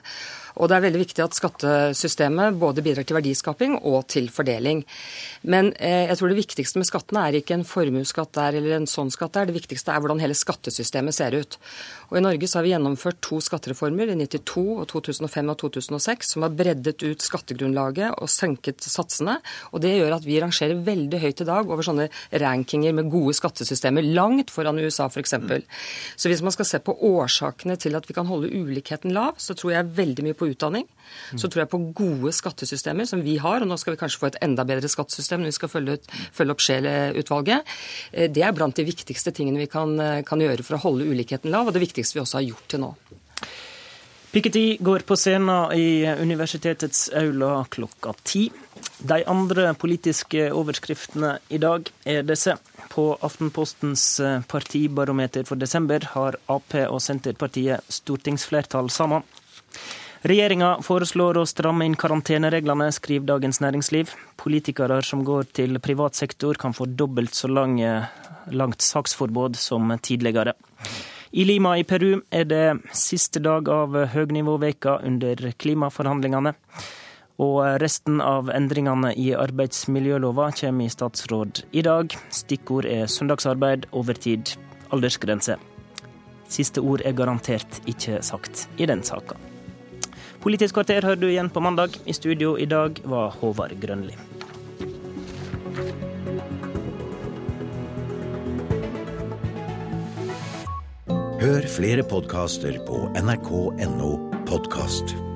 Og det er veldig viktig at skattesystemet både bidrar til verdiskaping og til fordeling. Men eh, jeg tror det viktigste med skattene er ikke en formuesskatt der eller en sånn skatt der. Det viktigste er hvordan hele skattesystemet ser ut. Og I Norge så har vi gjennomført to skattereformer, i 92 og 2005 og 2006, som har breddet ut skattegrunnlaget og senket satsene. Og Det gjør at vi rangerer veldig høyt i dag over sånne rankinger med gode skattesystemer, langt foran USA f.eks. Så hvis man skal se på årsakene til at vi kan holde ulikheten lav, så tror jeg veldig mye på utdanning. Så tror jeg på gode skattesystemer, som vi har. Og nå skal vi kanskje få et enda bedre skattesystem når vi skal følge, ut, følge opp Scheel-utvalget. Eh, det er blant de viktigste tingene vi kan, eh, kan gjøre for å holde ulikheten lav, og det viktigste vi også har gjort til nå. Piketty går på scenen i universitetets aula klokka ti. De andre politiske overskriftene i dag er disse. På Aftenpostens eh, partibarometer for desember har Ap og Senterpartiet stortingsflertall sammen. Regjeringa foreslår å stramme inn karantenereglene, skriver Dagens Næringsliv. Politikere som går til privat sektor kan få dobbelt så lang, langt saksforbud som tidligere. I Lima i Peru er det siste dag av høgnivåveka under klimaforhandlingene. Og resten av endringene i arbeidsmiljølova kommer i statsråd i dag. Stikkord er søndagsarbeid, overtid, aldersgrense. Siste ord er garantert ikke sagt i den saka. Politisk kvarter hører du igjen på mandag. I studio i dag var Håvard Grønli. Hør flere podkaster på nrk.no podkast.